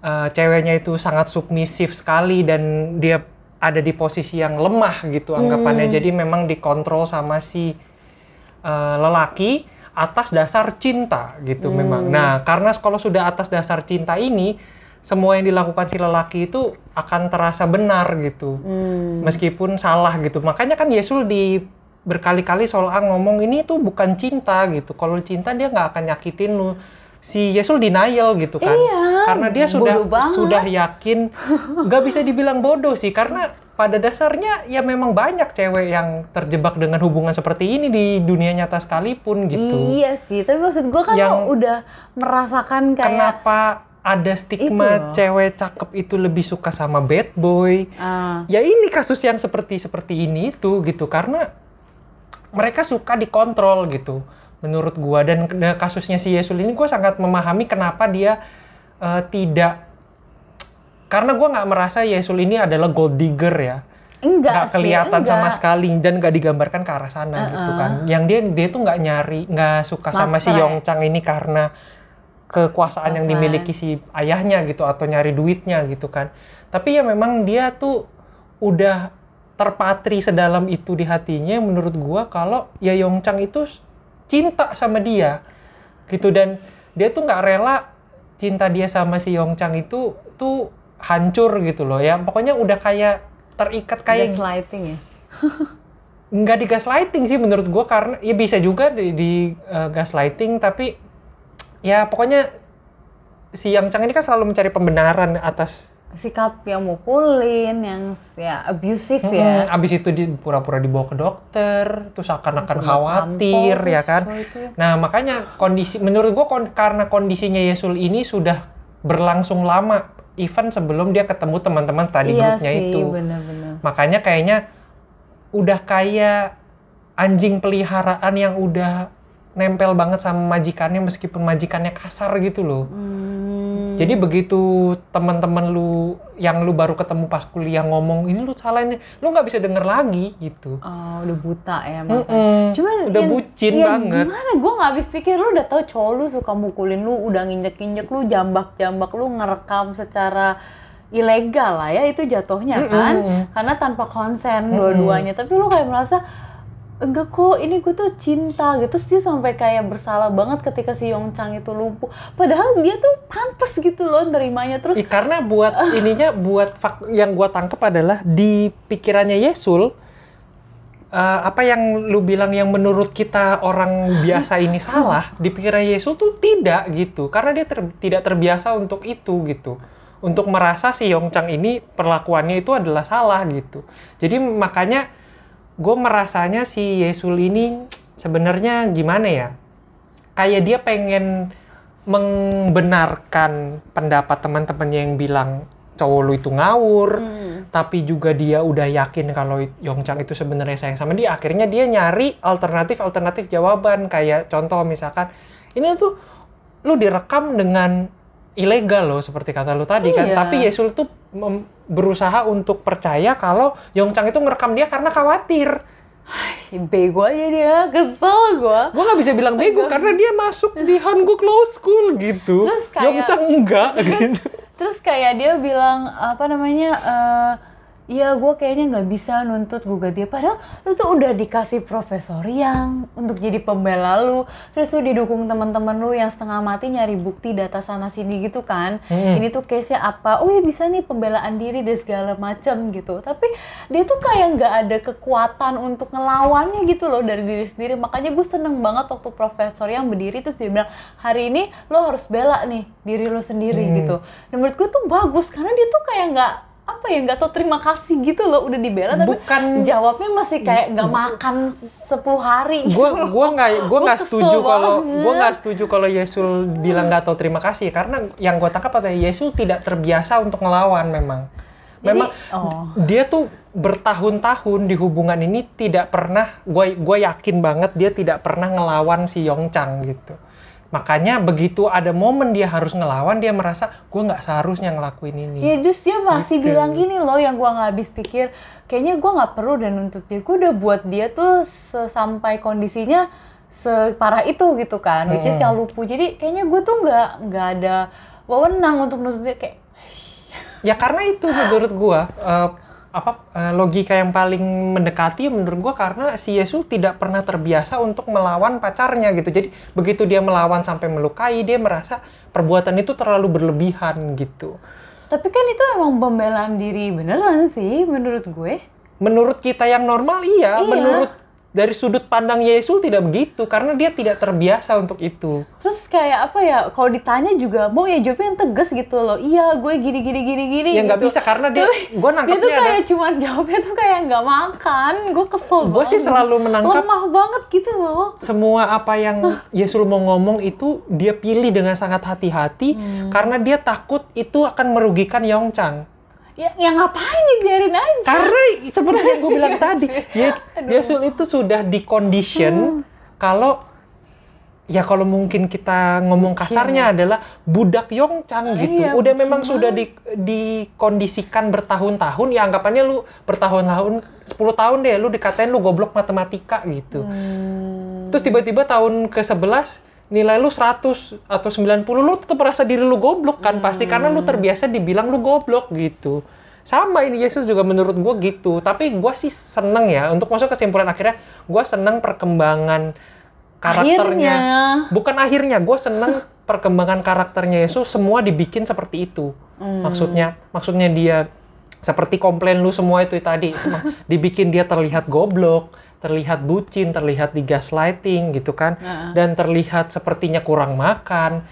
uh, ceweknya itu sangat submisif sekali dan dia ada di posisi yang lemah gitu anggapannya, hmm. jadi memang dikontrol sama si uh, lelaki atas dasar cinta gitu hmm. memang. Nah karena kalau sudah atas dasar cinta ini semua yang dilakukan si lelaki itu akan terasa benar gitu, hmm. meskipun salah gitu. Makanya kan Yesus di berkali-kali soal ngomong ini tuh bukan cinta gitu. Kalau cinta dia nggak akan nyakitin lu. Si Yesus denial gitu kan, iya, karena dia sudah sudah yakin, nggak bisa dibilang bodoh sih, karena pada dasarnya ya memang banyak cewek yang terjebak dengan hubungan seperti ini di dunia nyata sekalipun gitu. Iya sih, tapi maksud gue kan yang udah merasakan kayak kenapa ada stigma cewek cakep itu lebih suka sama bad boy. Uh. Ya ini kasus yang seperti seperti ini tuh gitu karena mereka suka dikontrol gitu menurut gua dan kasusnya si Yesul ini gua sangat memahami kenapa dia uh, tidak karena gua nggak merasa Yesul ini adalah gold digger ya. Enggak nggak kelihatan enggak. sama sekali dan nggak digambarkan ke arah sana uh -uh. gitu kan. Yang dia dia tuh nggak nyari, nggak suka Matre. sama si Yong Chang ini karena kekuasaan yang dimiliki si ayahnya gitu atau nyari duitnya gitu kan. Tapi ya memang dia tuh udah terpatri sedalam itu di hatinya menurut gua kalau ya Yongchang itu cinta sama dia gitu dan dia tuh nggak rela cinta dia sama si Yongchang itu tuh hancur gitu loh ya. Pokoknya udah kayak terikat kayak gaslighting ya? Nggak di gaslighting sih menurut gua karena ya bisa juga di, di uh, gaslighting tapi ya pokoknya si Yang Chang ini kan selalu mencari pembenaran atas sikap yang mukulin, yang ya abusif hmm, ya. Abis itu di pura-pura dibawa ke dokter, terus akan-akan khawatir ya kan. Ya. Nah makanya kondisi menurut gua kon, karena kondisinya Yesul ini sudah berlangsung lama, even sebelum dia ketemu teman-teman tadi iya grupnya sih, itu. Bener-bener. Makanya kayaknya udah kayak anjing peliharaan yang udah nempel banget sama majikannya meskipun majikannya kasar gitu loh. Hmm. Jadi begitu teman-teman lu yang lu baru ketemu pas kuliah ngomong ini lu salah ini, lu nggak bisa denger lagi gitu. Oh, udah buta ya Mm -mm. Cuman udah yang, bucin ya, banget. Gimana? Gue nggak habis pikir lu udah tahu cowok lu suka mukulin lu, udah nginjek-nginjek lu, jambak-jambak lu ngerekam secara ilegal lah ya itu jatuhnya kan, mm -mm. karena tanpa konsen dua-duanya. Tapi lu kayak merasa enggak kok ini gue tuh cinta gitu terus dia sampai kayak bersalah banget ketika si Yong Chang itu lumpuh padahal dia tuh pantas gitu loh nerimanya terus ya, karena buat ininya buat fak yang gue tangkap adalah di pikirannya Yesul uh, apa yang lu bilang yang menurut kita orang biasa ini salah, di pikiran Yesus tuh tidak gitu. Karena dia ter, tidak terbiasa untuk itu gitu. Untuk merasa si Yongchang ini perlakuannya itu adalah salah gitu. Jadi makanya gue merasanya si Yesus ini sebenarnya gimana ya? Kayak dia pengen membenarkan pendapat teman-temannya yang bilang cowok lu itu ngawur, hmm. tapi juga dia udah yakin kalau Yongchang itu sebenarnya sayang sama dia. Akhirnya dia nyari alternatif-alternatif jawaban kayak contoh misalkan ini tuh lu direkam dengan ilegal loh seperti kata lu tadi kan. Iya. Tapi Yesul tuh berusaha untuk percaya kalau Yongchang itu ngerekam dia karena khawatir. bego aja dia, kesel gue. Gue nggak bisa bilang bego karena dia masuk di Hanguk Law School gitu. Terus kayak Yongchang enggak gitu. Terus kayak dia bilang apa namanya? Uh, Iya, gue kayaknya nggak bisa nuntut gugat dia. Padahal lu tuh udah dikasih profesor yang untuk jadi pembela lu. Terus lu didukung teman-teman lu yang setengah mati nyari bukti data sana sini gitu kan. Hmm. Ini tuh case-nya apa? Oh ya bisa nih pembelaan diri dan segala macam gitu. Tapi dia tuh kayak nggak ada kekuatan untuk ngelawannya gitu loh dari diri sendiri. Makanya gue seneng banget waktu profesor yang berdiri terus dia bilang hari ini lo harus bela nih diri lo sendiri hmm. gitu. Dan menurut gue tuh bagus karena dia tuh kayak nggak apa ya nggak tau terima kasih gitu loh udah dibela tapi Bukan, jawabnya masih kayak nggak makan 10 hari. Gue gue nggak gue nggak setuju kalau gue nggak setuju kalau Yesus bilang nggak tahu terima kasih karena yang gue tangkap adalah Yesus tidak terbiasa untuk ngelawan memang. Memang Jadi, oh. dia tuh bertahun-tahun di hubungan ini tidak pernah gue gue yakin banget dia tidak pernah ngelawan si Yongchang gitu Makanya begitu ada momen dia harus ngelawan, dia merasa gue nggak seharusnya ngelakuin ini. Ya terus dia masih gitu. bilang gini loh yang gue nggak habis pikir, kayaknya gue nggak perlu dan nuntut dia. Gue udah buat dia tuh sampai kondisinya separah itu gitu kan, hmm. which is yang lupu. Jadi kayaknya gue tuh nggak nggak ada wewenang untuk nuntut dia kayak. Ya karena itu menurut gue. Uh, apa uh, logika yang paling mendekati menurut gue karena si Yesus tidak pernah terbiasa untuk melawan pacarnya gitu. Jadi begitu dia melawan sampai melukai dia merasa perbuatan itu terlalu berlebihan gitu. Tapi kan itu emang pembelaan diri beneran sih menurut gue. Menurut kita yang normal iya, iya. menurut dari sudut pandang Yesus tidak begitu karena dia tidak terbiasa untuk itu. Terus kayak apa ya? Kalau ditanya juga mau ya jawabnya yang tegas gitu loh. Iya, gue gini gini gini gini. Ya nggak gitu. bisa karena dia gue nangkepnya Dia tuh kayak ada, cuman jawabnya tuh kayak nggak makan. Gue kesel Gue sih selalu menangkap lemah banget gitu loh. Semua apa yang Yesus mau ngomong itu dia pilih dengan sangat hati-hati hmm. karena dia takut itu akan merugikan Yongchang ya, ya ngapain dibiarin aja karena seperti yang gue bilang tadi ya Yesus itu sudah di condition hmm. kalau ya kalau mungkin kita ngomong kasarnya adalah budak Yongchang gitu. Iya, Udah memang sudah di dikondisikan bertahun-tahun ya anggapannya lu bertahun-tahun 10 tahun deh lu dikatain lu goblok matematika gitu. Hmm. Terus tiba-tiba tahun ke-11 nilai lu 100 atau 90 lu tetap merasa diri lu goblok kan hmm. pasti karena lu terbiasa dibilang lu goblok gitu sama ini Yesus juga menurut gue gitu tapi gue sih seneng ya untuk masuk kesimpulan akhirnya gue seneng perkembangan karakternya akhirnya. bukan akhirnya gue seneng perkembangan karakternya Yesus semua dibikin seperti itu hmm. maksudnya maksudnya dia seperti komplain lu semua itu tadi dibikin dia terlihat goblok terlihat bucin, terlihat di gaslighting gitu kan, uh. dan terlihat sepertinya kurang makan.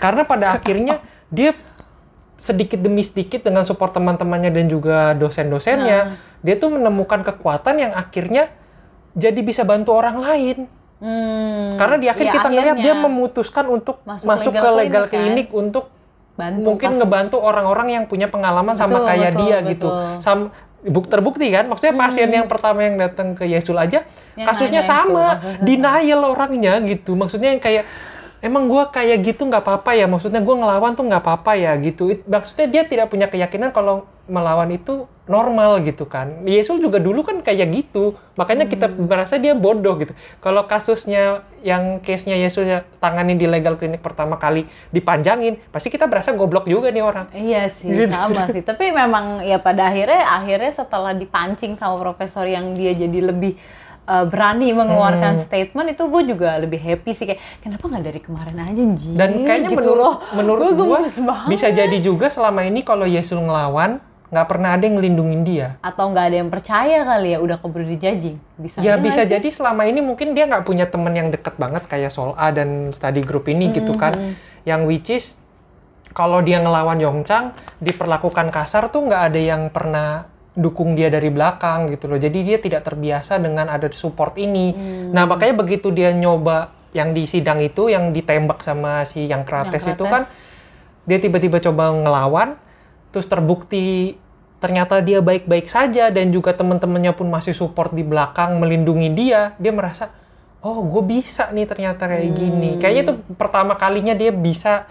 Karena pada akhirnya dia sedikit demi sedikit dengan support teman-temannya dan juga dosen-dosennya, uh. dia tuh menemukan kekuatan yang akhirnya jadi bisa bantu orang lain. Hmm, Karena di akhir ya, kita ngelihat dia memutuskan untuk masuk, masuk legal ke legal klinik, klinik kan? untuk Bantu, mungkin ngebantu orang-orang yang punya pengalaman betul, sama kayak betul, dia gitu. betul. gitu. Sam terbukti kan maksudnya hmm. pasien yang pertama yang datang ke Yesus aja yang kasusnya sama itu. denial orangnya gitu maksudnya yang kayak emang gue kayak gitu nggak apa-apa ya? Maksudnya gue ngelawan tuh nggak apa-apa ya gitu. It, maksudnya dia tidak punya keyakinan kalau melawan itu normal gitu kan. Yesus juga dulu kan kayak gitu. Makanya hmm. kita merasa dia bodoh gitu. Kalau kasusnya yang case-nya Yesus ya, tangani di legal klinik pertama kali dipanjangin pasti kita berasa goblok juga nih orang. Iya sih gitu. sama sih. Tapi memang ya pada akhirnya akhirnya setelah dipancing sama profesor yang dia jadi lebih uh, berani mengeluarkan hmm. statement itu gue juga lebih happy sih kayak kenapa nggak dari kemarin aja Ji? Dan kayaknya gitu menurut loh. menurut gue bisa jadi juga selama ini kalau Yesus ngelawan nggak pernah ada yang ngelindungin dia. Atau nggak ada yang percaya kali ya udah keburu dijajing. Bisa ya bisa sih? jadi selama ini mungkin dia nggak punya temen yang deket banget kayak Sol A dan study group ini gitu kan. Yang which is kalau dia ngelawan Yongchang diperlakukan kasar tuh nggak ada yang pernah dukung dia dari belakang gitu loh. Jadi dia tidak terbiasa dengan ada support ini. Hmm. Nah makanya begitu dia nyoba yang di sidang itu yang ditembak sama si yang Krates, Yang itu kan dia tiba-tiba coba ngelawan terus terbukti ternyata dia baik-baik saja dan juga teman-temannya pun masih support di belakang melindungi dia dia merasa oh gue bisa nih ternyata kayak gini kayaknya itu pertama kalinya dia bisa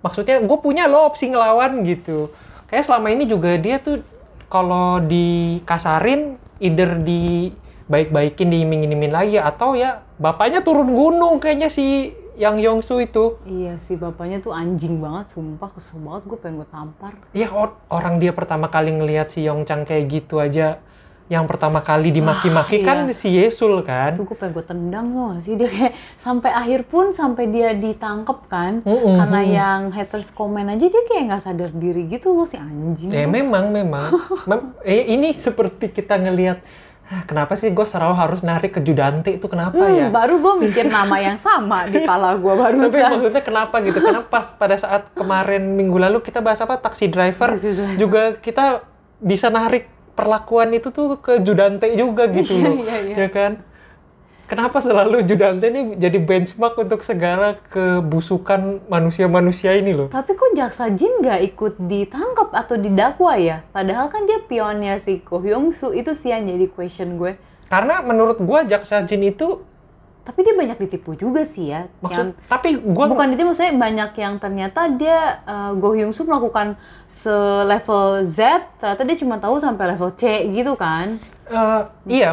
maksudnya gue punya lo opsi ngelawan gitu kayak selama ini juga dia tuh kalau dikasarin either di baik-baikin diiming-imingin lagi atau ya bapaknya turun gunung kayaknya si yang Yongsu itu Iya sih bapaknya tuh anjing banget, sumpah kesel banget gue pengen gue tampar. Ya or- orang dia pertama kali ngelihat si Yongchang kayak gitu aja, yang pertama kali dimaki-maki Wah, kan iya. si Yesul kan. Tuh gue pengen gue tendang tuh gak sih dia kayak sampai akhir pun sampai dia ditangkep kan Mm-mm. karena yang haters komen aja dia kayak nggak sadar diri gitu loh si anjing. Ya memang memang. Mem- eh, ini seperti kita ngelihat "Hah, kenapa sih gue selalu harus narik ke Judante itu kenapa Hmm, ya? baru gue mikir nama yang sama di pala gue baru Tapi maksudnya kenapa gitu? Karena pas pada saat kemarin minggu lalu kita bahas apa taksi driver. juga kita bisa narik perlakuan itu tuh ke Judante juga gitu Iya, loh. iya, iya. Ya kan? Kenapa selalu Judante ini jadi benchmark untuk segala kebusukan manusia-manusia ini loh? Tapi kok Jaksa Jin nggak ikut ditangkap atau didakwa ya? Padahal kan dia pionnya si Ko Hyung Soo itu sih yang jadi question gue. Karena menurut gua Jaksa Jin itu Tapi dia banyak ditipu juga sih ya. maksud tapi gua bukan ditipu maksudnya banyak yang ternyata dia uh, Go Hyung Soo melakukan selevel Z, ternyata dia cuma tahu sampai level C gitu kan. Eh, iya,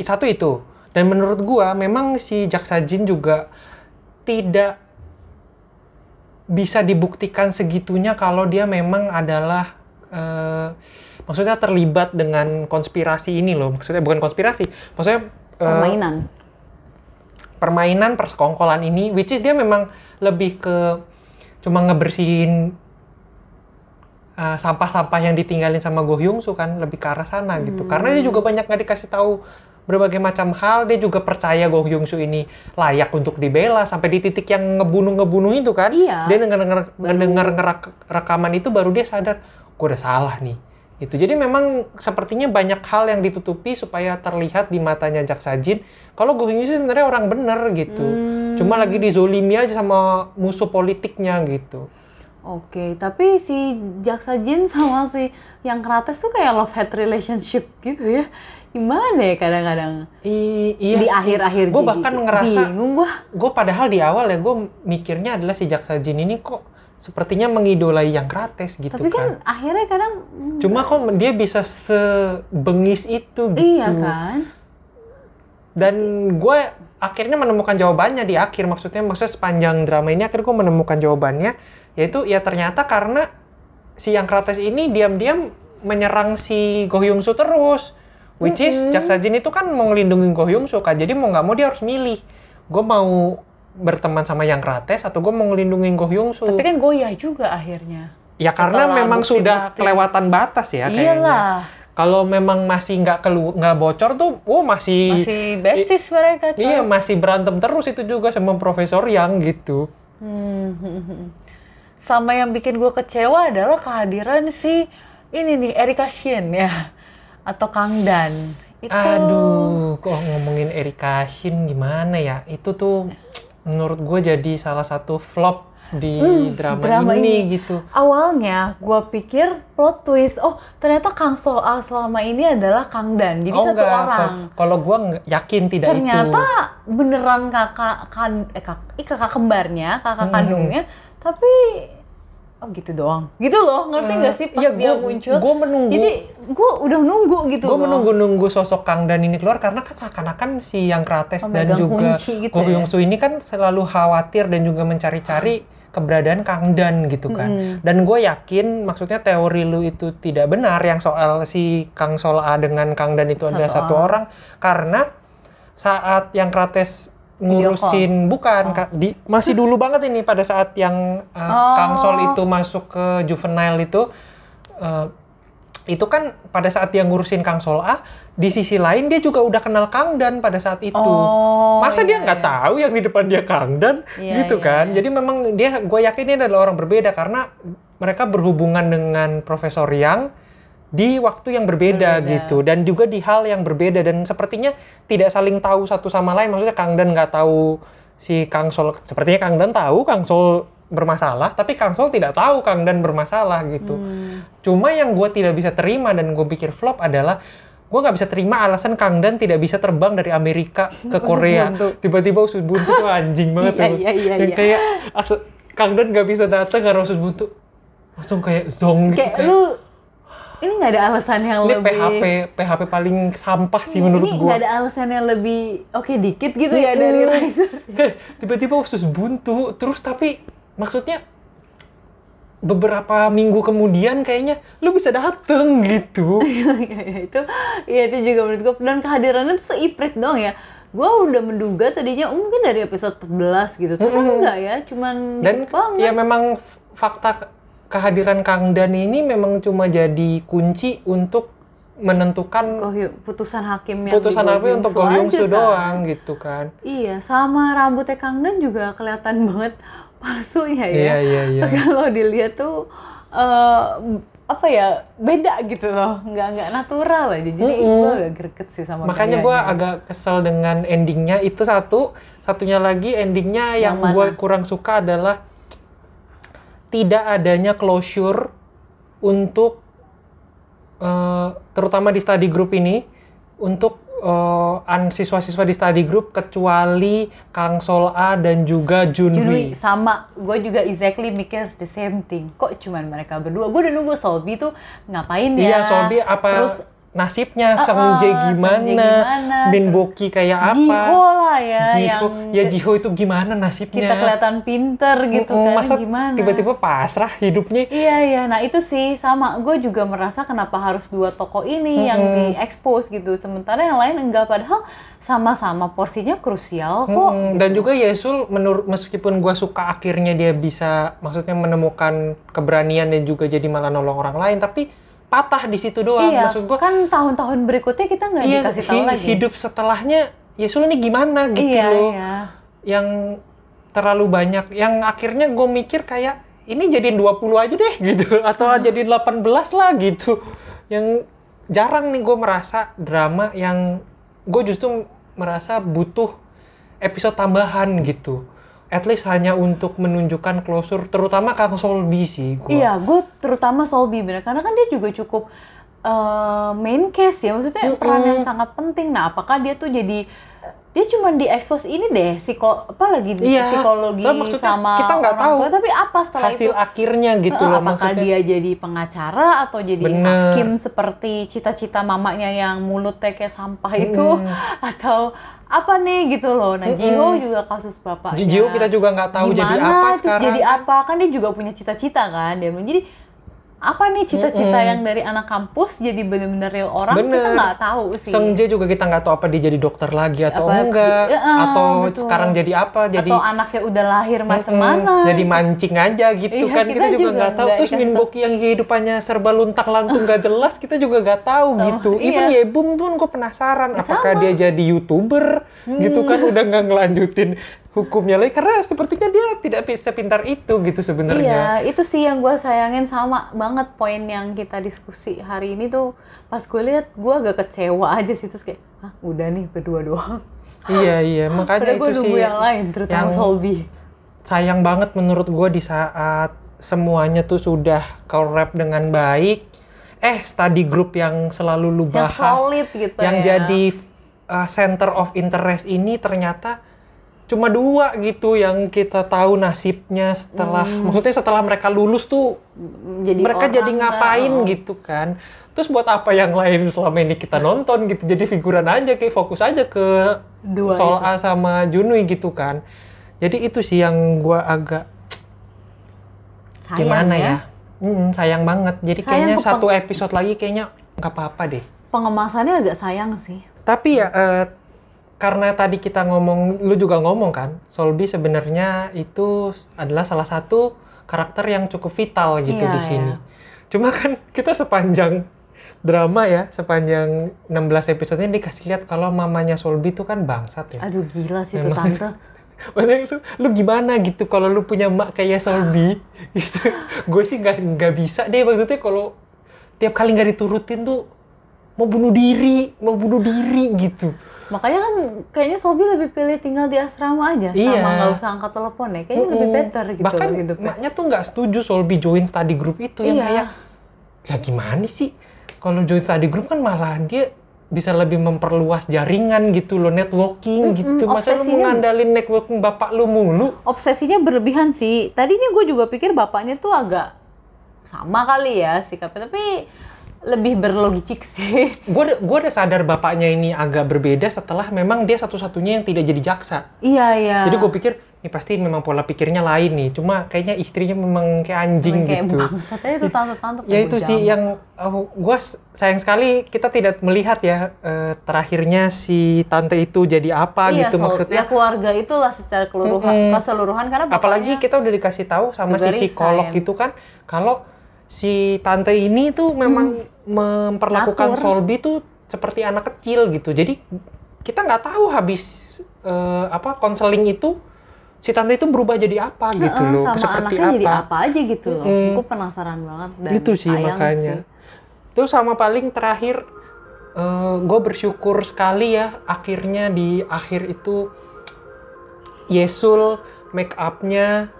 satu itu. Dan menurut gua memang si Jaksa Jin juga tidak bisa dibuktikan segitunya kalau dia memang adalah eh, maksudnya terlibat dengan konspirasi ini loh. Maksudnya bukan konspirasi, maksudnya eh, Permainan. permainan persekongkolan ini which is dia memang lebih ke cuma ngebersihin uh, sampah-sampah yang ditinggalin sama Go Hyung Soo kan lebih ke arah sana gitu. Karena dia juga banyak nggak dikasih tahu berbagai macam hal dia juga percaya Go Hyung Soo ini layak untuk dibela sampai di titik yang ngebunuh-ngebunuh itu kan. Iya. dia dengar dengar rekaman itu baru dia sadar gue udah salah nih. Gitu. Jadi memang sepertinya banyak hal yang ditutupi supaya terlihat di matanya Jaksa Jin kalau Go Hyung Soo sebenarnya orang bener gitu. Cuma lagi dizolimi aja sama musuh politiknya gitu Oke, tapi si Jaksa Jin sama si yang Krates tuh kayak love hate relationship gitu ya. Gimana ya kadang-kadang? I- iya di akhir-akhir jadi bahkan ngerasa bingung gua. gue padahal di awal ya gue mikirnya adalah si Jaksa Jin ini kok sepertinya mengidolai yang Krates gitu Tapi kan akhirnya kadang Cuma kok dia bisa sebengis itu gitu. iya kan? Dan gue akhirnya menemukan jawabannya di akhir. Maksudnya maksudnya sepanjang drama ini akhirnya gue menemukan jawabannya. Yaitu ya ternyata karena si yang Krates ini diam-diam menyerang si Go Hyung Soo terus. Which is Jaksa Jin itu kan mau ngelindungin Go Hyung Soo kan. Jadi mau nggak mau dia harus milih. Gue mau berteman sama yang Krates atau gue mau ngelindungin Go Hyung Soo. Tapi kan goyah juga akhirnya. Ya karena Setelah memang bukti-bukti. sudah kelewatan batas ya kayaknya. Iyalah. Kalau memang masih nggak kelu nggak bocor tuh, oh masih Masih besties mereka. coy. iya masih berantem terus itu juga sama Profesor Yang gitu. Hmm. Sama yang bikin gue kecewa adalah kehadiran si ini nih Erika Shin ya atau Kang Dan. Itu Aduh, kok ngomongin Erika Shin gimana ya? Itu tuh menurut gue jadi salah satu flop di Hmm, drama, drama ini, ini. gitu. Awalnya gue pikir plot twist, oh ternyata Kang Sol A selama ini adalah Kang Dan, jadi oh satu enggak, orang. Kalau gue yakin tidak Ternyata itu. beneran kakak kan eh, kak, ih, kakak kembarnya, kakak Hmm. kandungnya, tapi oh gitu doang. Gitu loh, ngerti Eh, nggak sih pas iya, dia gua- muncul? gua menunggu. Jadi gue udah nunggu gitu Gue loh. menunggu-nunggu sosok Kang Dan ini keluar karena kan seakan-akan si yang Krates dan juga gitu Go ya. Hyung Soo ini kan selalu khawatir dan juga mencari-cari keberadaan Kang Dan gitu kan. Mm. Dan gue yakin maksudnya teori lu itu tidak benar yang soal si Kang Sol A dengan Kang Dan itu adalah Satu satu orang karena saat yang Krates ngurusin bukan Kak, di, masih dulu banget ini pada saat yang uh, Oh. Kang Sol itu masuk ke juvenile itu uh, itu kan pada saat dia ngurusin Kang Sol A, di sisi lain dia juga udah kenal Kang Dan pada saat itu. Oh, Masa iya, dia nggak iya. tahu yang di depan dia Kang Dan, Iya, gitu iya, kan? iya. Jadi memang dia, gue yakin ini adalah orang berbeda karena mereka berhubungan dengan Profesor Yang di waktu yang berbeda, Berbeda. gitu dan juga di hal yang berbeda dan sepertinya tidak saling tahu satu sama lain. Maksudnya Kang Dan nggak tahu si Kang Sol, sepertinya Kang Dan tahu Kang Sol bermasalah, tapi Kang Sol tidak tahu Kang Dan bermasalah gitu. Hmm. Cuma yang gue tidak bisa terima dan gue pikir flop adalah gue nggak bisa terima alasan Kang Dan tidak bisa terbang dari Amerika ke Korea. Tiba-tiba usus buntu tuh anjing banget Iya, tuh. iya, iya, iya. kayak Kang Dan nggak bisa datang karena usus buntu. Langsung kayak zong gitu. Kayak lu ini nggak ada alasan yang ini lebih PHP PHP paling sampah sih menurut ini nggak ada alasan yang lebih oke dikit gitu ya dari Riser. Tiba-tiba usus buntu terus tapi maksudnya beberapa minggu kemudian kayaknya lu bisa dateng gitu. Iya, iya, itu iya itu juga menurut gue dan kehadirannya tuh seiprit dong ya gue udah menduga tadinya oh, mungkin dari episode 14 gitu ternyata Mm-mm. enggak ya cuman Dan banget ya memang fakta kehadiran Kang Dan ini memang cuma jadi kunci untuk menentukan Gohyu- putusan hakim yang putusan apa untuk Go Gohyung Hyung Soo Soo aja kan. doang gitu kan. iya sama rambutnya Kang Dan juga kelihatan banget palsunya ya Iya, iya, iya. kalau dilihat tuh eh, apa ya beda gitu loh nggak nggak natural aja jadi Mm-mm. gue agak greget sih sama Makanya gue agak kesel dengan endingnya itu satu, satunya lagi endingnya yang, Yang gue kurang suka adalah tidak adanya closure untuk eh, terutama di study group ini untuk an siswa-siswa di study group kecuali Kang Sol A dan juga Junwi Junwi. sama. Gue juga exactly mikir the same thing. Kok cuman mereka berdua? Gue udah nunggu Solbi tuh ngapain ya? Iya, Solbi apa terus nasibnya, Uh-uh, Sengje Sengje gimana, gimana, Bin Boki kayak apa. Jiho lah ya Jiho, yang ya Jiho itu gimana nasibnya? kita kelihatan pinter gitu Mm-mm, kan masa gimana tiba-tiba pasrah hidupnya Iya iya, nah itu sih sama. Gue juga merasa kenapa harus dua toko ini yang Mm-mm. diekspos gitu, sementara yang lain enggak. Padahal sama-sama porsinya krusial kok. Mm-mm, dan juga Yesul menurut meskipun gua suka akhirnya dia bisa maksudnya menemukan keberanian dan juga jadi malah nolong orang lain tapi patah di situ doang iya, maksud gua. kan tahun-tahun berikutnya kita nggak iya, dikasih tahu hi- lagi. hidup setelahnya Yesul ini gimana gitu iya, loh. Iya. yang terlalu banyak yang akhirnya gue mikir kayak ini jadiin 20 aja deh gitu. Atau jadiin 18 lah gitu. Yang jarang nih gue merasa drama yang gue justru merasa butuh episode tambahan gitu at least hanya untuk menunjukkan closure terutama Kang Solbi sih gua. Iya, gue terutama Solbi bener karena kan dia juga cukup eh, main case ya, maksudnya Mm-mm. peran yang sangat penting. Nah, apakah dia tuh jadi dia cuma diekspos ini deh psiko apa lagi di Iya, psikologi sama kita nggak orang tahu tua, tapi apa setelah hasil itu? akhirnya gitu Eh, loh apakah maksudnya. dia jadi pengacara atau jadi Bener. hakim seperti cita-cita mamanya yang mulutnya kayak sampah itu? Atau apa nih gitu loh? Nah. Jiho juga kasus bapaknya. Ji- Jiho kita juga nggak tahu jadi Gimana, apa terus sekarang. jadi apa? Kan dia juga punya cita-cita kan? Dia jadi apa nih cita-cita Mm-mm. yang dari anak kampus jadi bener-bener real orang kita Bener. nggak tahu sih Sengje juga kita nggak tahu apa dia jadi dokter lagi atau Apa- enggak Ya, eh, atau betul. sekarang jadi apa jadi atau anaknya udah lahir macam mana jadi mancing aja gitu Iya, kan kita kita, juga nggak tahu terus dikasih Min tahu. Boki yang kehidupannya serba luntang lantung nggak jelas kita juga nggak tahu gitu iya. even Yebum pun gue penasaran apakah sama. dia jadi youtuber gitu kan udah nggak ngelanjutin hukumnya lagi karena sepertinya dia tidak bisa pintar itu gitu sebenarnya Iya, itu sih yang gue sayangin sama banget poin yang kita diskusi hari ini tuh pas gue lihat gue agak kecewa aja sih terus kayak, Hah, udah nih berdua doang. iya iya makanya itu sih yang lain, terutama yang Solbi. sayang banget menurut gue di saat semuanya tuh sudah collab dengan baik eh study group yang selalu lu Yang bahas solid gitu yang ya. jadi uh, center of interest ini ternyata cuma dua gitu yang kita tahu nasibnya setelah maksudnya setelah mereka lulus tuh Hmm. Jadi mereka jadi ngapain oh. gitu kan terus buat apa yang lain selama ini kita nonton gitu jadi figuran aja kayak fokus aja ke Dua Sol. A sama Junwi gitu kan jadi itu sih yang gua agak Sayang gimana ya, Mm, sayang banget jadi Sayang kayaknya satu episode lagi kayaknya nggak apa-apa deh Pengemasannya agak sayang sih. tapi ya eh, karena tadi kita ngomong lu juga ngomong kan Solbi sebenarnya itu adalah salah satu karakter yang cukup vital gitu Iya, di sini iya. cuma kan kita sepanjang drama ya sepanjang 16 episode ini dikasih lihat kalau mamanya Solbi tuh kan bangsat ya. Aduh gila sih itu tante. Maksudnya lu, lu gimana gitu kalau lu punya mak kayak Solbi gitu. Gue sih nggak nggak bisa deh maksudnya kalau tiap kali nggak diturutin tuh mau bunuh diri, mau bunuh diri gitu. Makanya kan kayaknya Sobi lebih pilih tinggal di asrama aja Iya. sama nggak usah angkat telepon ya. Kayaknya lebih Mm-mm. better gitu Bahkan hidupnya. maknya tuh nggak setuju Solbi join study group itu yang Iya. kayak lah gimana sih kalau join study group kan malah dia bisa lebih memperluas jaringan gitu loh networking Mm-mm, gitu masa lu obsesinya- mengandalin networking bapak lu mulu Obsesinya berlebihan sih. Tadinya gue juga pikir bapaknya tuh agak sama kali ya sikapnya, tapi lebih berlogik sih. gue gue udah sadar bapaknya ini agak berbeda setelah memang dia satu-satunya yang tidak jadi jaksa Iya iya. jadi gue pikir ini pasti memang pola pikirnya lain nih cuma kayaknya istrinya memang kayak anjing kayak gitu bangsatnya itu tante-tante ya itu sih yang gue sayang sekali kita tidak melihat ya eh, terakhirnya si tante itu jadi apa iya, gitu so- maksudnya ya keluarga itulah secara keseluruhan, Mm-mm. keseluruhan karena apalagi kita udah dikasih tahu sama si psikolog resign. gitu kan kalau si tante ini tuh memang memperlakukan. Solbi tuh seperti anak kecil gitu jadi kita nggak tahu habis eh, apa konseling itu si tante itu berubah jadi apa gitu Heeh, loh sama seperti anaknya apa jadi apa aja gitu loh. Mm-mm. Gue penasaran banget dan itu sih makanya sih. terus sama paling terakhir gue bersyukur sekali ya akhirnya di akhir itu Yesul make upnya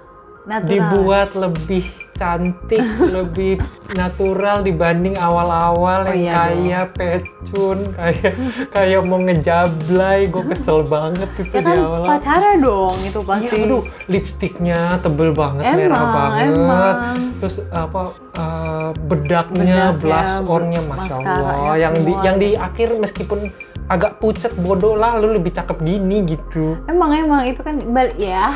dibuat lebih cantik, lebih natural dibanding awal-awal Oh yang iya kayak pecun, kayak kayak mau ngejablay. Gue kesel banget itu Ya di kan awal. pacarnya dong itu pasti. Iya, aduh, lipstiknya tebel banget, Emang, merah banget. emang. Terus apa eh, bedaknya, Bedaknya, blush onnya, masya Allah. maskaranya Yang di yang di akhir meskipun agak pucat bodoh lah, lu lebih cakep gini gitu. Emang emang itu kan bal- ya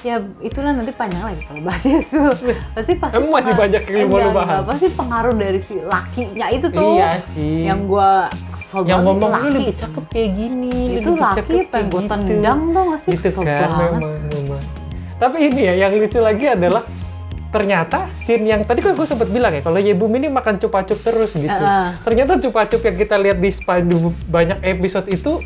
ya itulah nanti panjang lagi kalau bahas Yesus. Pasti pasti Emang masih pengaruh- banyak yang mau lu bahas? enggak, Pasti pengaruh dari si lakinya itu tuh. Iya sih. Yang gua kesel yang ngomong laki. lu lebih cakep kayak gini, Itu lebih laki cakep pengen gua gitu. tendang tuh nggak sih? Gitu Kesel kan, banget. memang, memang. Tapi ini ya, yang lucu lagi adalah ternyata scene yang tadi kan gue sempat bilang ya, kalau Yebum ini makan cupa-cup terus gitu. Heeh. Ternyata cupa-cup yang kita lihat di sepanjang banyak episode itu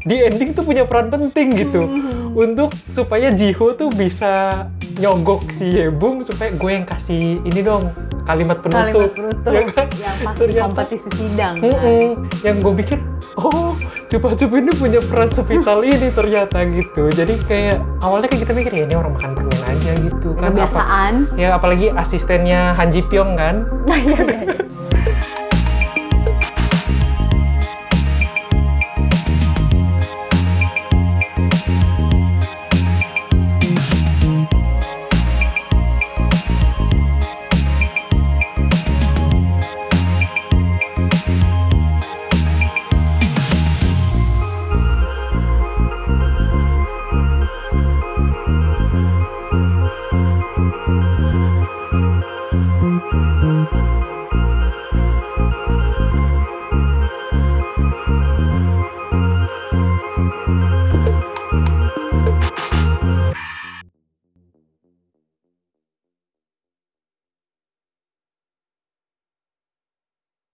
di ending tuh punya peran penting gitu Hmm. untuk supaya Jiho tuh bisa nyogok si Yebum supaya gue yang kasih ini dong kalimat penutup, Kalimat penutup ya kan? yang pas di Ternyata- kompetisi sidang. kan. Mm-mm. Yang gue pikir, oh cupa-cup ini punya peran sevital ini ternyata gitu. Jadi kayak awalnya kan kita mikir ya ini orang makan permen aja gitu kan. Apa- Kebiasaan. ya apalagi asistennya Han Ji Pyong kan.